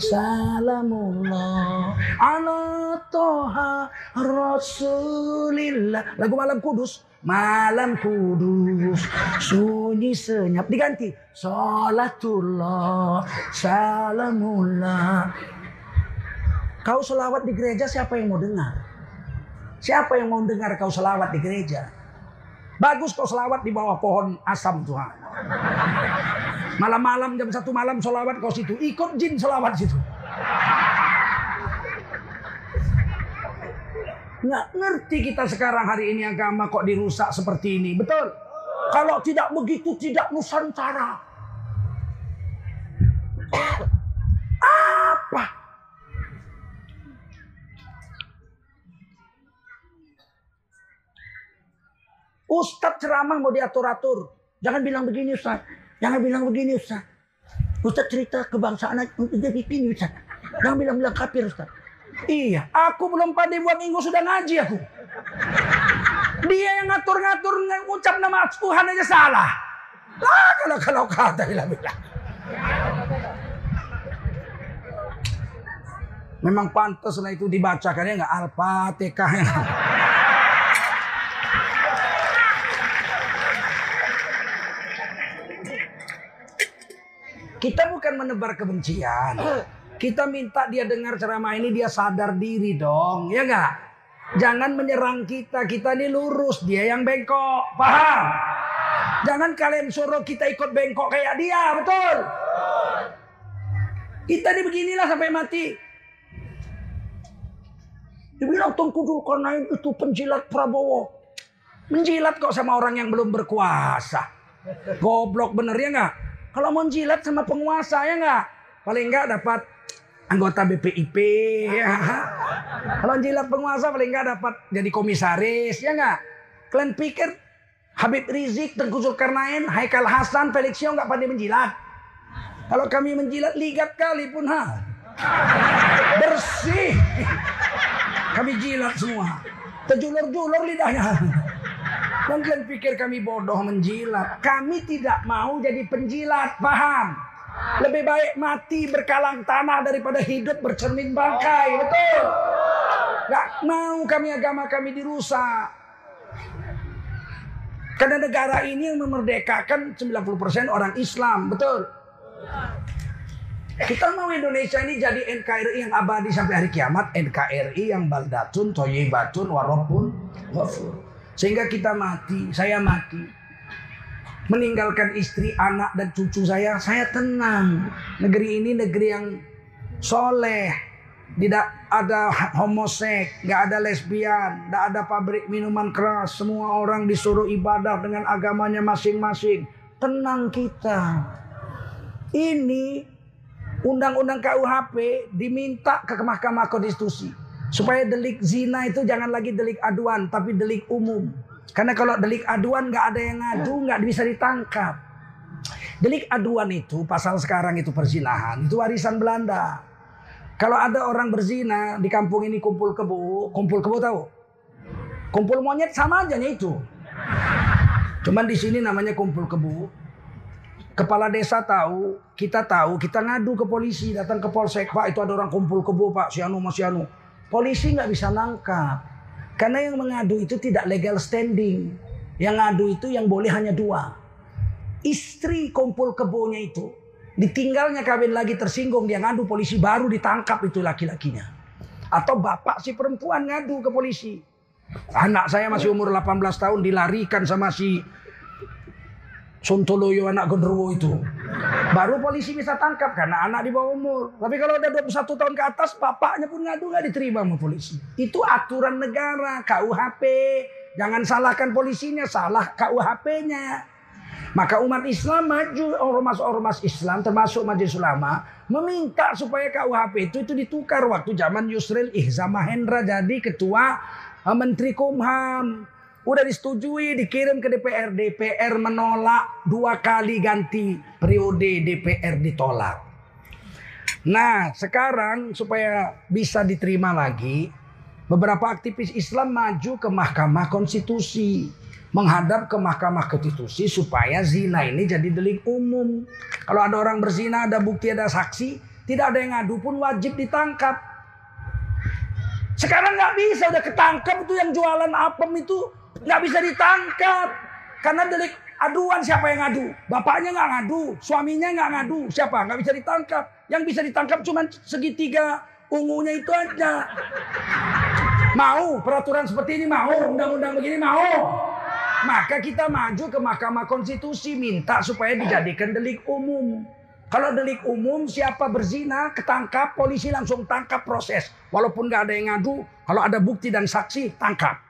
Salamullah Ala toha Rasulillah Lagu malam kudus Malam kudus Sunyi senyap Diganti Salatullah Salamullah Kau selawat di gereja siapa yang mau dengar? Siapa yang mau dengar kau selawat di gereja? Bagus kau selawat di bawah pohon asam Tuhan. Malam-malam jam satu malam solawat kau situ. Ikut jin solawat situ. Nggak ngerti kita sekarang hari ini agama kok dirusak seperti ini. Betul? Kalau tidak begitu tidak Nusantara. Apa? Ustadz ceramah mau diatur-atur. Jangan bilang begini Ustaz. Jangan bilang begini Ustaz. Ustaz cerita kebangsaan jadi begini Ustaz. Jangan bilang-bilang kafir Ustaz. Iya, aku belum pandai buat minggu sudah ngaji aku. Dia yang ngatur-ngatur ngucap nama Tuhan aja salah. Lah kalau kalau kata bilang-bilang. Memang pantas lah itu dibacakannya nggak Al-Fatihah. Kita bukan menebar kebencian. Kita minta dia dengar ceramah ini dia sadar diri dong, ya nggak? Jangan menyerang kita, kita ini lurus, dia yang bengkok, paham? Jangan kalian suruh kita ikut bengkok kayak dia, betul? Kita ini beginilah sampai mati. Dibilang Tungku karena itu penjilat Prabowo. Menjilat kok sama orang yang belum berkuasa. Goblok bener ya nggak? Kalau mau jilat sama penguasa ya nggak? Paling nggak dapat anggota BPIP ya. Kalau jilat penguasa paling nggak dapat jadi komisaris ya nggak? Kalian pikir Habib Rizik, Tengku Zulkarnain, Haikal Hasan, Felix Yong nggak pandai menjilat? Kalau kami menjilat ligat kali pun ha. Bersih. Kami jilat semua. Terjulur-julur lidahnya. Kalian pikir kami bodoh menjilat. Kami tidak mau jadi penjilat, paham? Lebih baik mati berkalang tanah daripada hidup bercermin bangkai, betul? Gak mau kami agama kami dirusak. Karena negara ini yang memerdekakan 90% orang Islam, betul? Kita mau Indonesia ini jadi NKRI yang abadi sampai hari kiamat. NKRI yang baldatun, toyibatun, warobun, wafur. Sehingga kita mati, saya mati. Meninggalkan istri, anak, dan cucu saya, saya tenang. Negeri ini negeri yang soleh. Tidak ada homosek, nggak ada lesbian, nggak ada pabrik minuman keras. Semua orang disuruh ibadah dengan agamanya masing-masing. Tenang kita. Ini undang-undang KUHP diminta ke Mahkamah Konstitusi Supaya delik zina itu jangan lagi delik aduan, tapi delik umum. Karena kalau delik aduan nggak ada yang ngadu, nggak bisa ditangkap. Delik aduan itu pasal sekarang itu perzinahan, itu warisan Belanda. Kalau ada orang berzina di kampung ini kumpul kebo, kumpul kebo tahu? Kumpul monyet sama aja itu. Cuman di sini namanya kumpul kebo. Kepala desa tahu, kita tahu, kita ngadu ke polisi, datang ke polsek, Pak itu ada orang kumpul kebo Pak, si Anu Mas si Anu. Polisi nggak bisa nangkap. Karena yang mengadu itu tidak legal standing. Yang ngadu itu yang boleh hanya dua. Istri kumpul kebonya itu. Ditinggalnya kawin lagi tersinggung. Dia ngadu polisi baru ditangkap itu laki-lakinya. Atau bapak si perempuan ngadu ke polisi. Anak saya masih umur 18 tahun dilarikan sama si Sontoloyo anak genderuwo itu. Baru polisi bisa tangkap karena anak di bawah umur. Tapi kalau udah 21 tahun ke atas, bapaknya pun ngadu nggak diterima sama polisi. Itu aturan negara, KUHP. Jangan salahkan polisinya, salah KUHP-nya. Maka umat Islam maju, ormas-ormas Islam termasuk Majelis Ulama meminta supaya KUHP itu itu ditukar waktu zaman Yusril Ihza Mahendra jadi ketua eh, Menteri Kumham. Udah disetujui, dikirim ke DPR. DPR menolak dua kali ganti periode DPR ditolak. Nah, sekarang supaya bisa diterima lagi, beberapa aktivis Islam maju ke Mahkamah Konstitusi, menghadap ke Mahkamah Konstitusi supaya zina ini jadi delik umum. Kalau ada orang berzina, ada bukti, ada saksi, tidak ada yang ngadu pun wajib ditangkap. Sekarang nggak bisa udah ketangkap itu yang jualan apem itu nggak bisa ditangkap karena delik aduan siapa yang ngadu? Bapaknya nggak ngadu, suaminya nggak ngadu, siapa? Nggak bisa ditangkap. Yang bisa ditangkap cuma segitiga ungunya itu aja. Mau peraturan seperti ini mau, undang-undang begini mau. Maka kita maju ke Mahkamah Konstitusi minta supaya dijadikan delik umum. Kalau delik umum siapa berzina ketangkap polisi langsung tangkap proses. Walaupun nggak ada yang ngadu, kalau ada bukti dan saksi tangkap.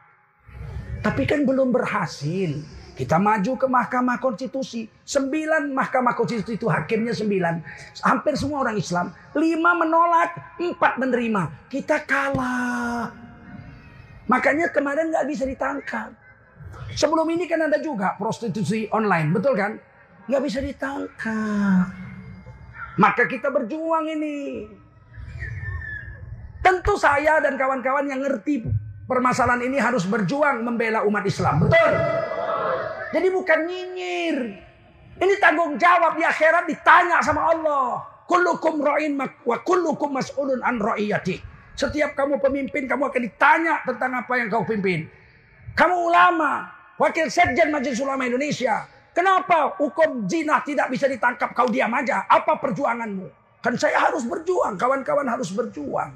Tapi kan belum berhasil. Kita maju ke Mahkamah Konstitusi. Sembilan Mahkamah Konstitusi itu hakimnya sembilan. Hampir semua orang Islam. Lima menolak, empat menerima. Kita kalah. Makanya kemarin nggak bisa ditangkap. Sebelum ini kan ada juga prostitusi online, betul kan? Nggak bisa ditangkap. Maka kita berjuang ini. Tentu saya dan kawan-kawan yang ngerti permasalahan ini harus berjuang membela umat Islam, betul? Jadi bukan nyinyir. Ini tanggung jawab di akhirat ditanya sama Allah. Kullukum ra'in wa kullukum mas'ulun an ra'iyati. Setiap kamu pemimpin, kamu akan ditanya tentang apa yang kau pimpin. Kamu ulama, wakil sekjen Majelis Ulama Indonesia. Kenapa hukum zina tidak bisa ditangkap kau diam aja? Apa perjuanganmu? Kan saya harus berjuang, kawan-kawan harus berjuang.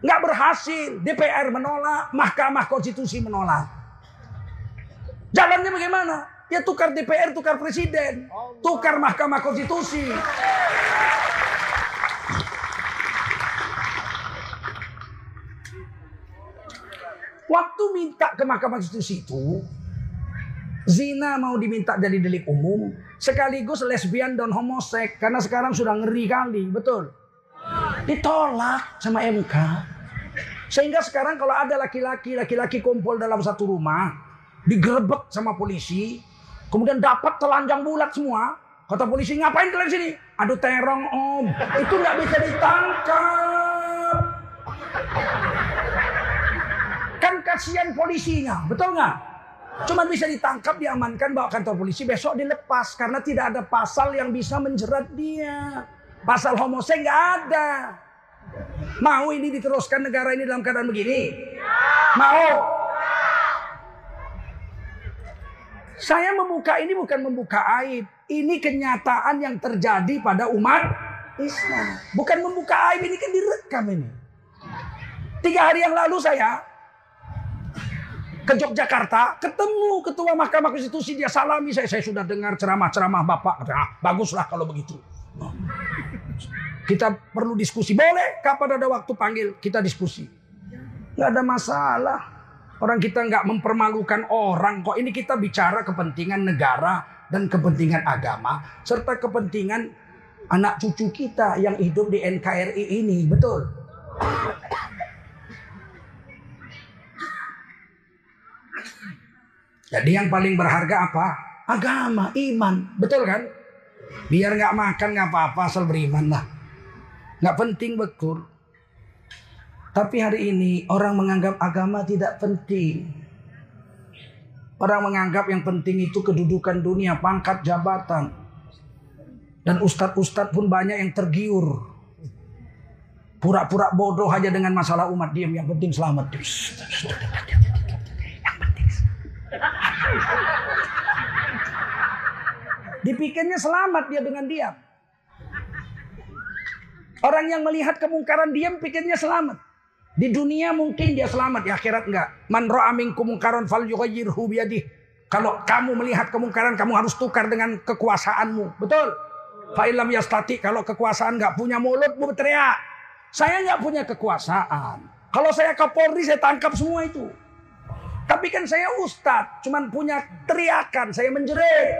Nggak berhasil, DPR menolak, Mahkamah Konstitusi menolak. Jalannya bagaimana? Ya tukar DPR, tukar presiden, tukar Mahkamah Konstitusi. Waktu minta ke Mahkamah Konstitusi itu, zina mau diminta jadi delik umum, sekaligus lesbian dan homosek, karena sekarang sudah ngeri kali, betul? Ditolak sama MK. Sehingga sekarang kalau ada laki-laki, laki-laki kumpul dalam satu rumah, digerebek sama polisi, kemudian dapat telanjang bulat semua. Kata polisi, ngapain kalian sini? Aduh terong om, itu nggak bisa ditangkap. Kan kasihan polisinya, betul nggak? Cuma bisa ditangkap, diamankan, bawa kantor polisi, besok dilepas. Karena tidak ada pasal yang bisa menjerat dia. Pasal homoseks nggak ada. Mau ini diteruskan negara ini dalam keadaan begini? Mau? Saya membuka ini bukan membuka aib. Ini kenyataan yang terjadi pada umat Islam. Bukan membuka aib, ini kan direkam ini. Tiga hari yang lalu saya ke Yogyakarta, ketemu ketua Mahkamah Konstitusi, dia salami saya. Saya sudah dengar ceramah-ceramah Bapak. Ah, baguslah kalau begitu. Kita perlu diskusi. Boleh, kapan ada waktu panggil, kita diskusi. Gak ada masalah. Orang kita nggak mempermalukan orang kok. Ini kita bicara kepentingan negara dan kepentingan agama serta kepentingan anak cucu kita yang hidup di NKRI ini, betul? Jadi yang paling berharga apa? Agama, iman, betul kan? Biar nggak makan nggak apa-apa, asal beriman lah. Nggak penting betul. Tapi hari ini orang menganggap agama tidak penting. Orang menganggap yang penting itu kedudukan dunia, pangkat jabatan. Dan ustadz-ustadz pun banyak yang tergiur. Pura-pura bodoh hanya dengan masalah umat diam. Yang penting selamat. Yang penting. Dipikirnya selamat dia dengan diam. Orang yang melihat kemungkaran diam pikirnya selamat. Di dunia mungkin dia selamat, di akhirat enggak. Man ra'a minkum munkaran falyughayyirhu biyadihi. Kalau kamu melihat kemungkaran, kamu harus tukar dengan kekuasaanmu. Betul? Fa'ilam yastati, kalau kekuasaan enggak punya mulut, berteriak. Saya enggak punya kekuasaan. Kalau saya Kapolri, saya tangkap semua itu. Tapi kan saya ustadz, cuman punya teriakan, saya menjerit.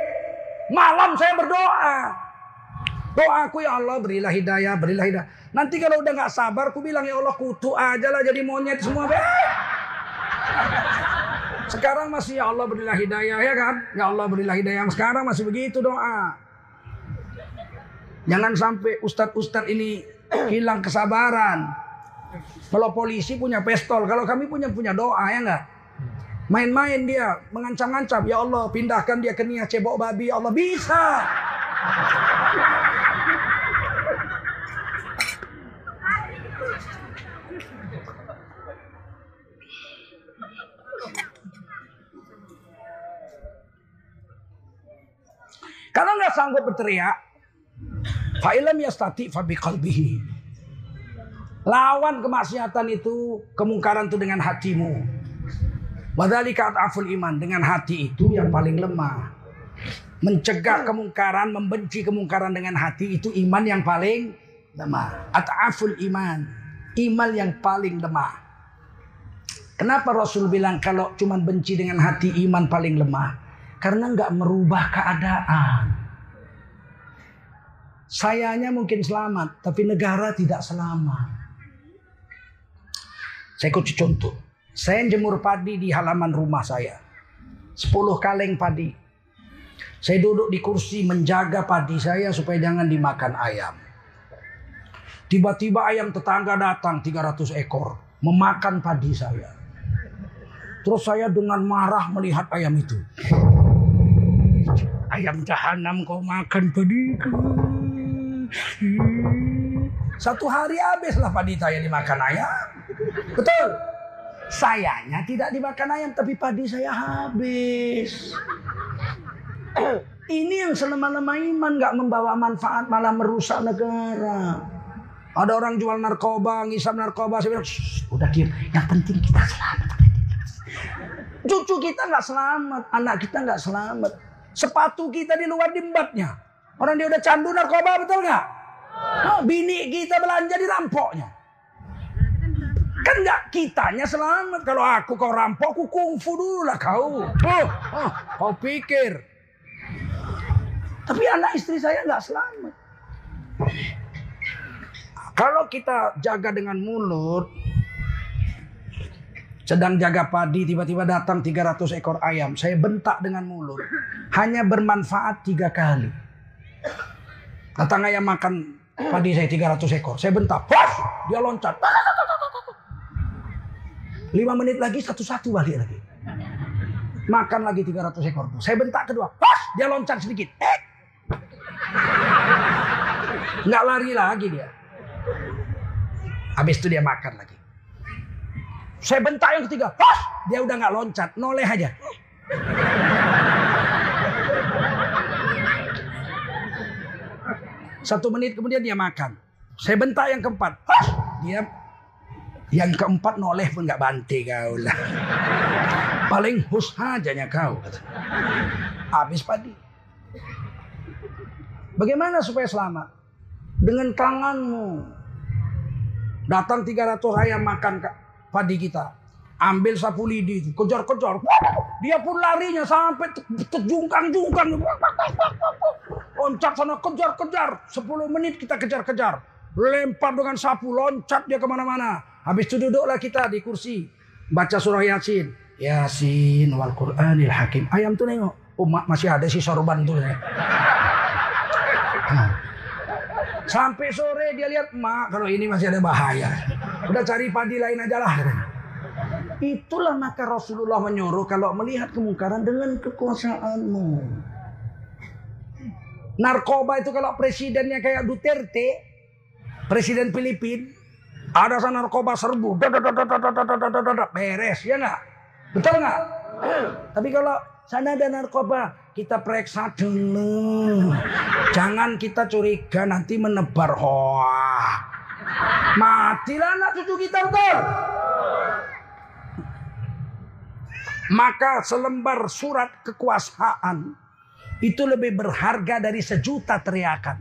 Malam saya berdoa. Doaku ya Allah berilah hidayah, berilah hidayah. Nanti kalau udah nggak sabar, aku bilang ya Allah kutu aja lah jadi monyet semua. Sekarang masih ya Allah berilah hidayah ya kan? Ya Allah berilah hidayah. Sekarang masih begitu doa. Jangan sampai ustadz-ustadz ini hilang kesabaran. Kalau polisi punya pistol, kalau kami punya punya doa ya enggak? Main-main dia mengancam-ancam, ya Allah pindahkan dia ke niat cebok babi, ya Allah bisa. Kalau nggak sanggup berteriak, fa'ilam yastati fabi qalbihi. Lawan kemaksiatan itu, kemungkaran itu dengan hatimu. Wadhalika at'aful iman. Dengan hati itu yang paling lemah. Mencegah kemungkaran, membenci kemungkaran dengan hati itu iman yang paling lemah. At'aful iman. Iman yang paling lemah. Kenapa Rasul bilang kalau cuma benci dengan hati iman paling lemah? Karena nggak merubah keadaan. Sayanya mungkin selamat, tapi negara tidak selamat. Saya kasih contoh. Saya jemur padi di halaman rumah saya. Sepuluh kaleng padi. Saya duduk di kursi menjaga padi saya supaya jangan dimakan ayam. Tiba-tiba ayam tetangga datang 300 ekor. Memakan padi saya. Terus saya dengan marah melihat ayam itu. Ayam jahanam kau makan padiku. Satu hari habislah padi saya dimakan ayam. Betul. Sayanya tidak dimakan ayam, tapi padi saya habis. Ini yang selama-lama iman nggak membawa manfaat, malah merusak negara. Ada orang jual narkoba, ngisap narkoba, saya bilang, udah diam. Yang penting kita selamat. Cucu kita nggak selamat, anak kita nggak selamat. Sepatu kita di luar dimbatnya. Orang dia udah candu narkoba betul nggak? Oh, bini kita belanja di rampoknya. Kan nggak kitanya selamat. Kalau aku kau rampok, aku kungfu dulu lah kau. Oh, oh, kau pikir. Tapi anak istri saya nggak selamat. Kalau kita jaga dengan mulut, sedang jaga padi, tiba-tiba datang 300 ekor ayam. Saya bentak dengan mulut. Hanya bermanfaat tiga kali. Datang ayam makan padi saya 300 ekor. Saya bentak. Puas! Dia loncat. Lima menit lagi satu-satu balik lagi. Makan lagi 300 ekor. Saya bentak kedua. Puas! Dia loncat sedikit. Eh! Nggak lari lagi dia. Habis itu dia makan lagi. Saya bentak yang ketiga, Hah! dia udah nggak loncat, noleh aja. Satu menit kemudian dia makan. Saya bentak yang keempat, Hah! dia yang keempat noleh pun nggak bantai kau lah. Paling hus hajanya kau. Habis padi. Bagaimana supaya selamat? Dengan tanganmu. Datang 300 ayam makan padi kita. Ambil sapu lidi itu, kejar-kejar. Dia pun larinya sampai terjungkang-jungkang. Loncat sana kejar-kejar. 10 menit kita kejar-kejar. Lempar dengan sapu, loncat dia ke mana-mana. Habis itu duduklah kita di kursi. Baca surah Yasin. Yasin wal Qur'anil Hakim. Ayam tuh nengok. Oh masih ada si sorban tuh. Ya. Sampai sore dia lihat, mak kalau ini masih ada bahaya. Udah cari padi lain aja lah. Itulah maka Rasulullah menyuruh kalau melihat kemungkaran dengan kekuasaanmu. Narkoba itu kalau presidennya kayak Duterte, presiden Filipina, ada sana narkoba serbu, beres ya nggak? Betul nggak? Tapi kalau sana ada narkoba, kita periksa dulu. Jangan kita curiga nanti menebar hoak. Matilah anak cucu kita betul. Maka selembar surat kekuasaan itu lebih berharga dari sejuta teriakan.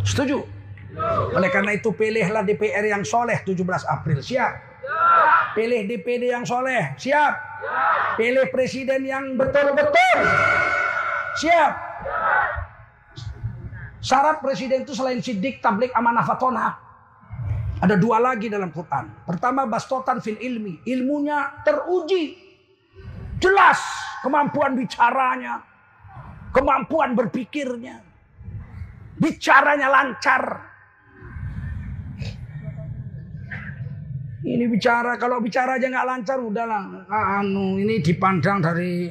Setuju? Oleh karena itu pilihlah DPR yang soleh 17 April. Siap? Pilih DPD yang soleh. Siap? Pilih presiden yang betul-betul. Siap? Syarat presiden itu selain sidik, tablik, amanah, fatona. Ada dua lagi dalam Quran. Pertama bastotan fil ilmi. Ilmunya teruji. Jelas kemampuan bicaranya, kemampuan berpikirnya. Bicaranya lancar. Ini bicara kalau bicara aja nggak lancar udahlah anu ini dipandang dari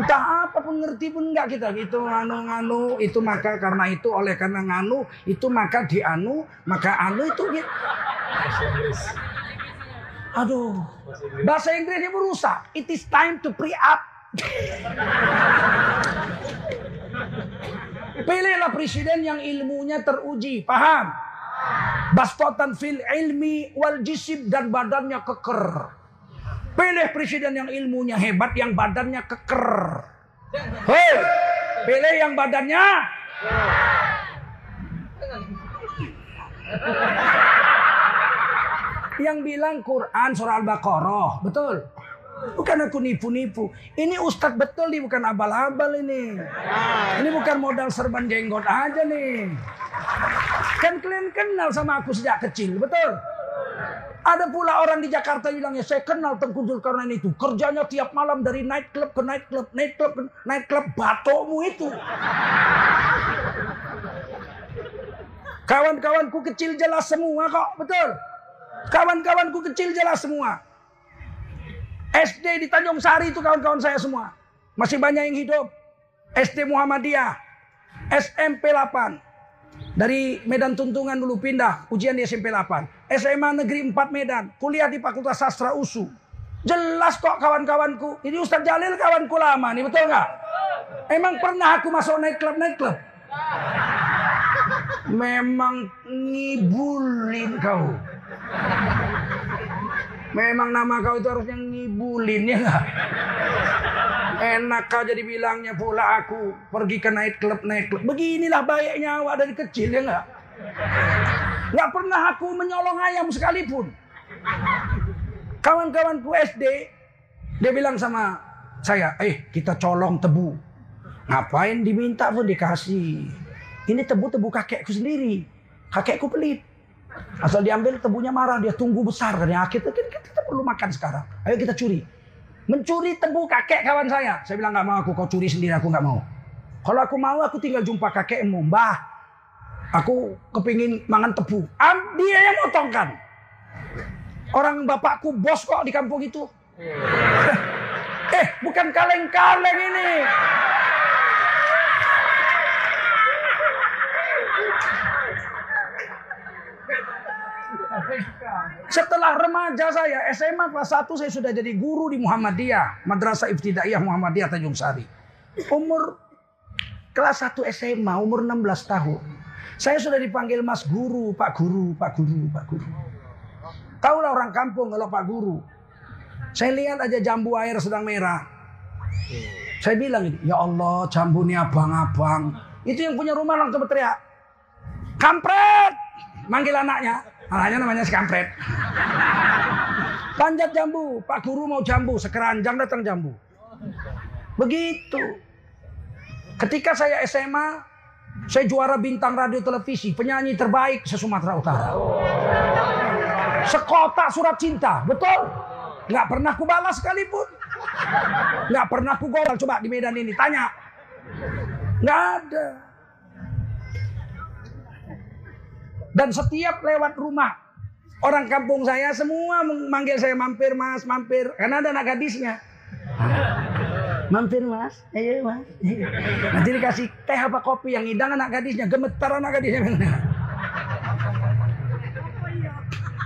entah apa pun ngerti pun nggak kita gitu anu nganu itu maka karena itu oleh karena nganu itu maka dianu maka anu itu gitu. Aduh bahasa Inggrisnya merusak. It is time to pre up. Pilihlah presiden yang ilmunya teruji, paham? Bastotan fil ilmi wal jisib dan badannya keker. Pilih presiden yang ilmunya hebat, yang badannya keker. Hei, pilih yang badannya. Yang bilang Quran surah Al-Baqarah, betul. Bukan aku nipu-nipu. Ini ustadz betul nih, bukan abal-abal ini. Ini bukan modal serban jenggot aja nih. Kan kalian kenal sama aku sejak kecil, betul? Ada pula orang di Jakarta bilangnya, saya kenal Tengku Zulkarnain itu. Kerjanya tiap malam dari night club ke night club, night club ke night club, batomu itu. Kawan-kawanku kecil jelas semua kok, betul? Kawan-kawanku kecil jelas semua. SD di Tanjung Sari itu kawan-kawan saya semua. Masih banyak yang hidup. SD Muhammadiyah. SMP 8. Dari Medan Tuntungan dulu pindah. Ujian di SMP 8. SMA Negeri 4 Medan. Kuliah di Fakultas Sastra USU. Jelas kok kawan-kawanku. Ini Ustadz Jalil kawanku lama nih. Betul nggak? Emang pernah aku masuk naik club naik club? Memang ngibulin kau. Memang nama kau itu harusnya ngibulin ya enggak? Enak aja dibilangnya pula aku pergi ke night club night club. Beginilah baiknya awak dari kecil ya enggak? Enggak pernah aku menyolong ayam sekalipun. Kawan-kawanku SD dia bilang sama saya, eh kita colong tebu. Ngapain diminta pun dikasih. Ini tebu-tebu kakekku sendiri. Kakekku pelit. Asal diambil tebunya marah, dia tunggu besar. Dan akhirnya kita, kita, kita perlu makan sekarang. Ayo kita curi. Mencuri tebu kakek kawan saya. Saya bilang nggak mau aku, kau curi sendiri aku nggak mau. Kalau aku mau aku tinggal jumpa kakekmu, mbah. Aku kepingin mangan tebu. Am, dia yang motongkan. Orang bapakku bos kok di kampung itu. eh, bukan kaleng-kaleng ini. Setelah remaja saya, SMA kelas 1 saya sudah jadi guru di Muhammadiyah. Madrasah Ibtidaiyah Muhammadiyah Tanjung Sari. Umur kelas 1 SMA, umur 16 tahun. Saya sudah dipanggil mas guru, pak guru, pak guru, pak guru. Tahulah orang kampung kalau pak guru. Saya lihat aja jambu air sedang merah. Saya bilang ya Allah jambu ini abang-abang. Itu yang punya rumah langsung berteriak. Kampret! Manggil anaknya. Anaknya namanya si kampret. Panjat jambu, Pak Guru mau jambu, sekeranjang datang jambu. Begitu. Ketika saya SMA, saya juara bintang radio televisi, penyanyi terbaik se Sumatera Utara. Sekota surat cinta, betul? Nggak pernah ku balas sekalipun. Nggak pernah ku. Coba di Medan ini, tanya. Nggak ada. Dan setiap lewat rumah orang kampung saya semua memanggil saya mampir mas, mampir. Karena ada anak gadisnya. Mampir mas, ayo mas. Nanti dikasih teh apa kopi yang hidang anak gadisnya, gemetar anak gadisnya.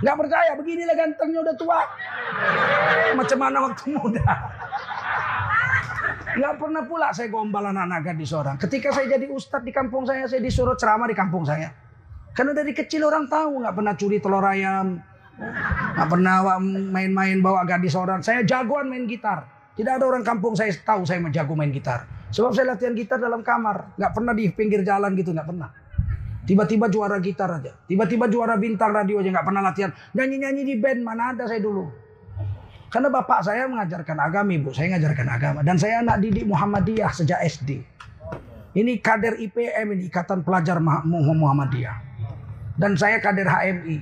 Gak percaya, beginilah gantengnya udah tua. Macam mana waktu muda. Gak pernah pula saya gombal anak-anak gadis orang. Ketika saya jadi ustadz di kampung saya, saya disuruh ceramah di kampung saya. Karena dari kecil orang tahu nggak pernah curi telur ayam, nggak pernah main-main bawa gadis orang. Saya jagoan main gitar. Tidak ada orang kampung saya tahu saya jago main gitar. Sebab saya latihan gitar dalam kamar, nggak pernah di pinggir jalan gitu, nggak pernah. Tiba-tiba juara gitar aja, tiba-tiba juara bintang radio aja nggak pernah latihan. Nyanyi-nyanyi di band mana ada saya dulu. Karena bapak saya mengajarkan agama, ibu saya mengajarkan agama, dan saya anak didik Muhammadiyah sejak SD. Ini kader IPM ini Ikatan Pelajar Muhammadiyah dan saya kader HMI.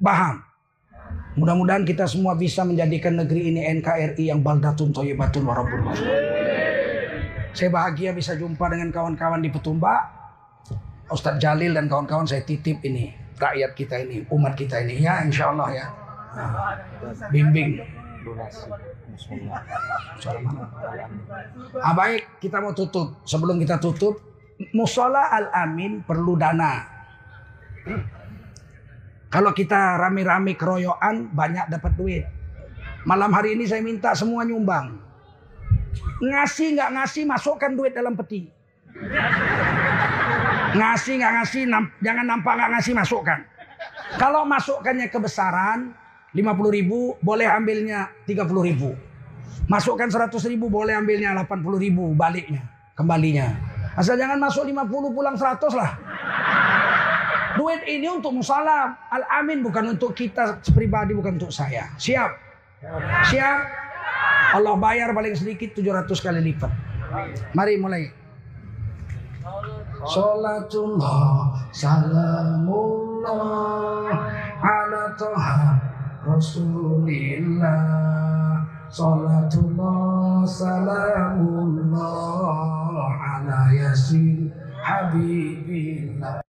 Paham? Mudah-mudahan kita semua bisa menjadikan negeri ini NKRI yang baldatun toyibatun warabul Saya bahagia bisa jumpa dengan kawan-kawan di Petumba. Ustadz Jalil dan kawan-kawan saya titip ini. Rakyat kita ini, umat kita ini. Ya insya Allah ya. Nah, bimbing. Ah, baik, kita mau tutup. Sebelum kita tutup, musola al-amin perlu dana. Kalau kita rame-rame keroyokan, banyak dapat duit. Malam hari ini saya minta semua nyumbang. Ngasih nggak ngasih, masukkan duit dalam peti. Ngasih nggak ngasih, jangan nampak nggak ngasih, masukkan. Kalau masukkannya kebesaran, 50 ribu, boleh ambilnya 30 ribu. Masukkan 100 ribu, boleh ambilnya 80 ribu, baliknya, kembalinya. Asal jangan masuk 50 pulang 100 lah. Duit ini untuk musalam. Al-amin bukan untuk kita pribadi, bukan untuk saya. Siap? Siap? Allah bayar paling sedikit 700 kali lipat. Mari mulai. Salatullah salamullah ala toha rasulillah Salatullah salamullah ala yasin habibillah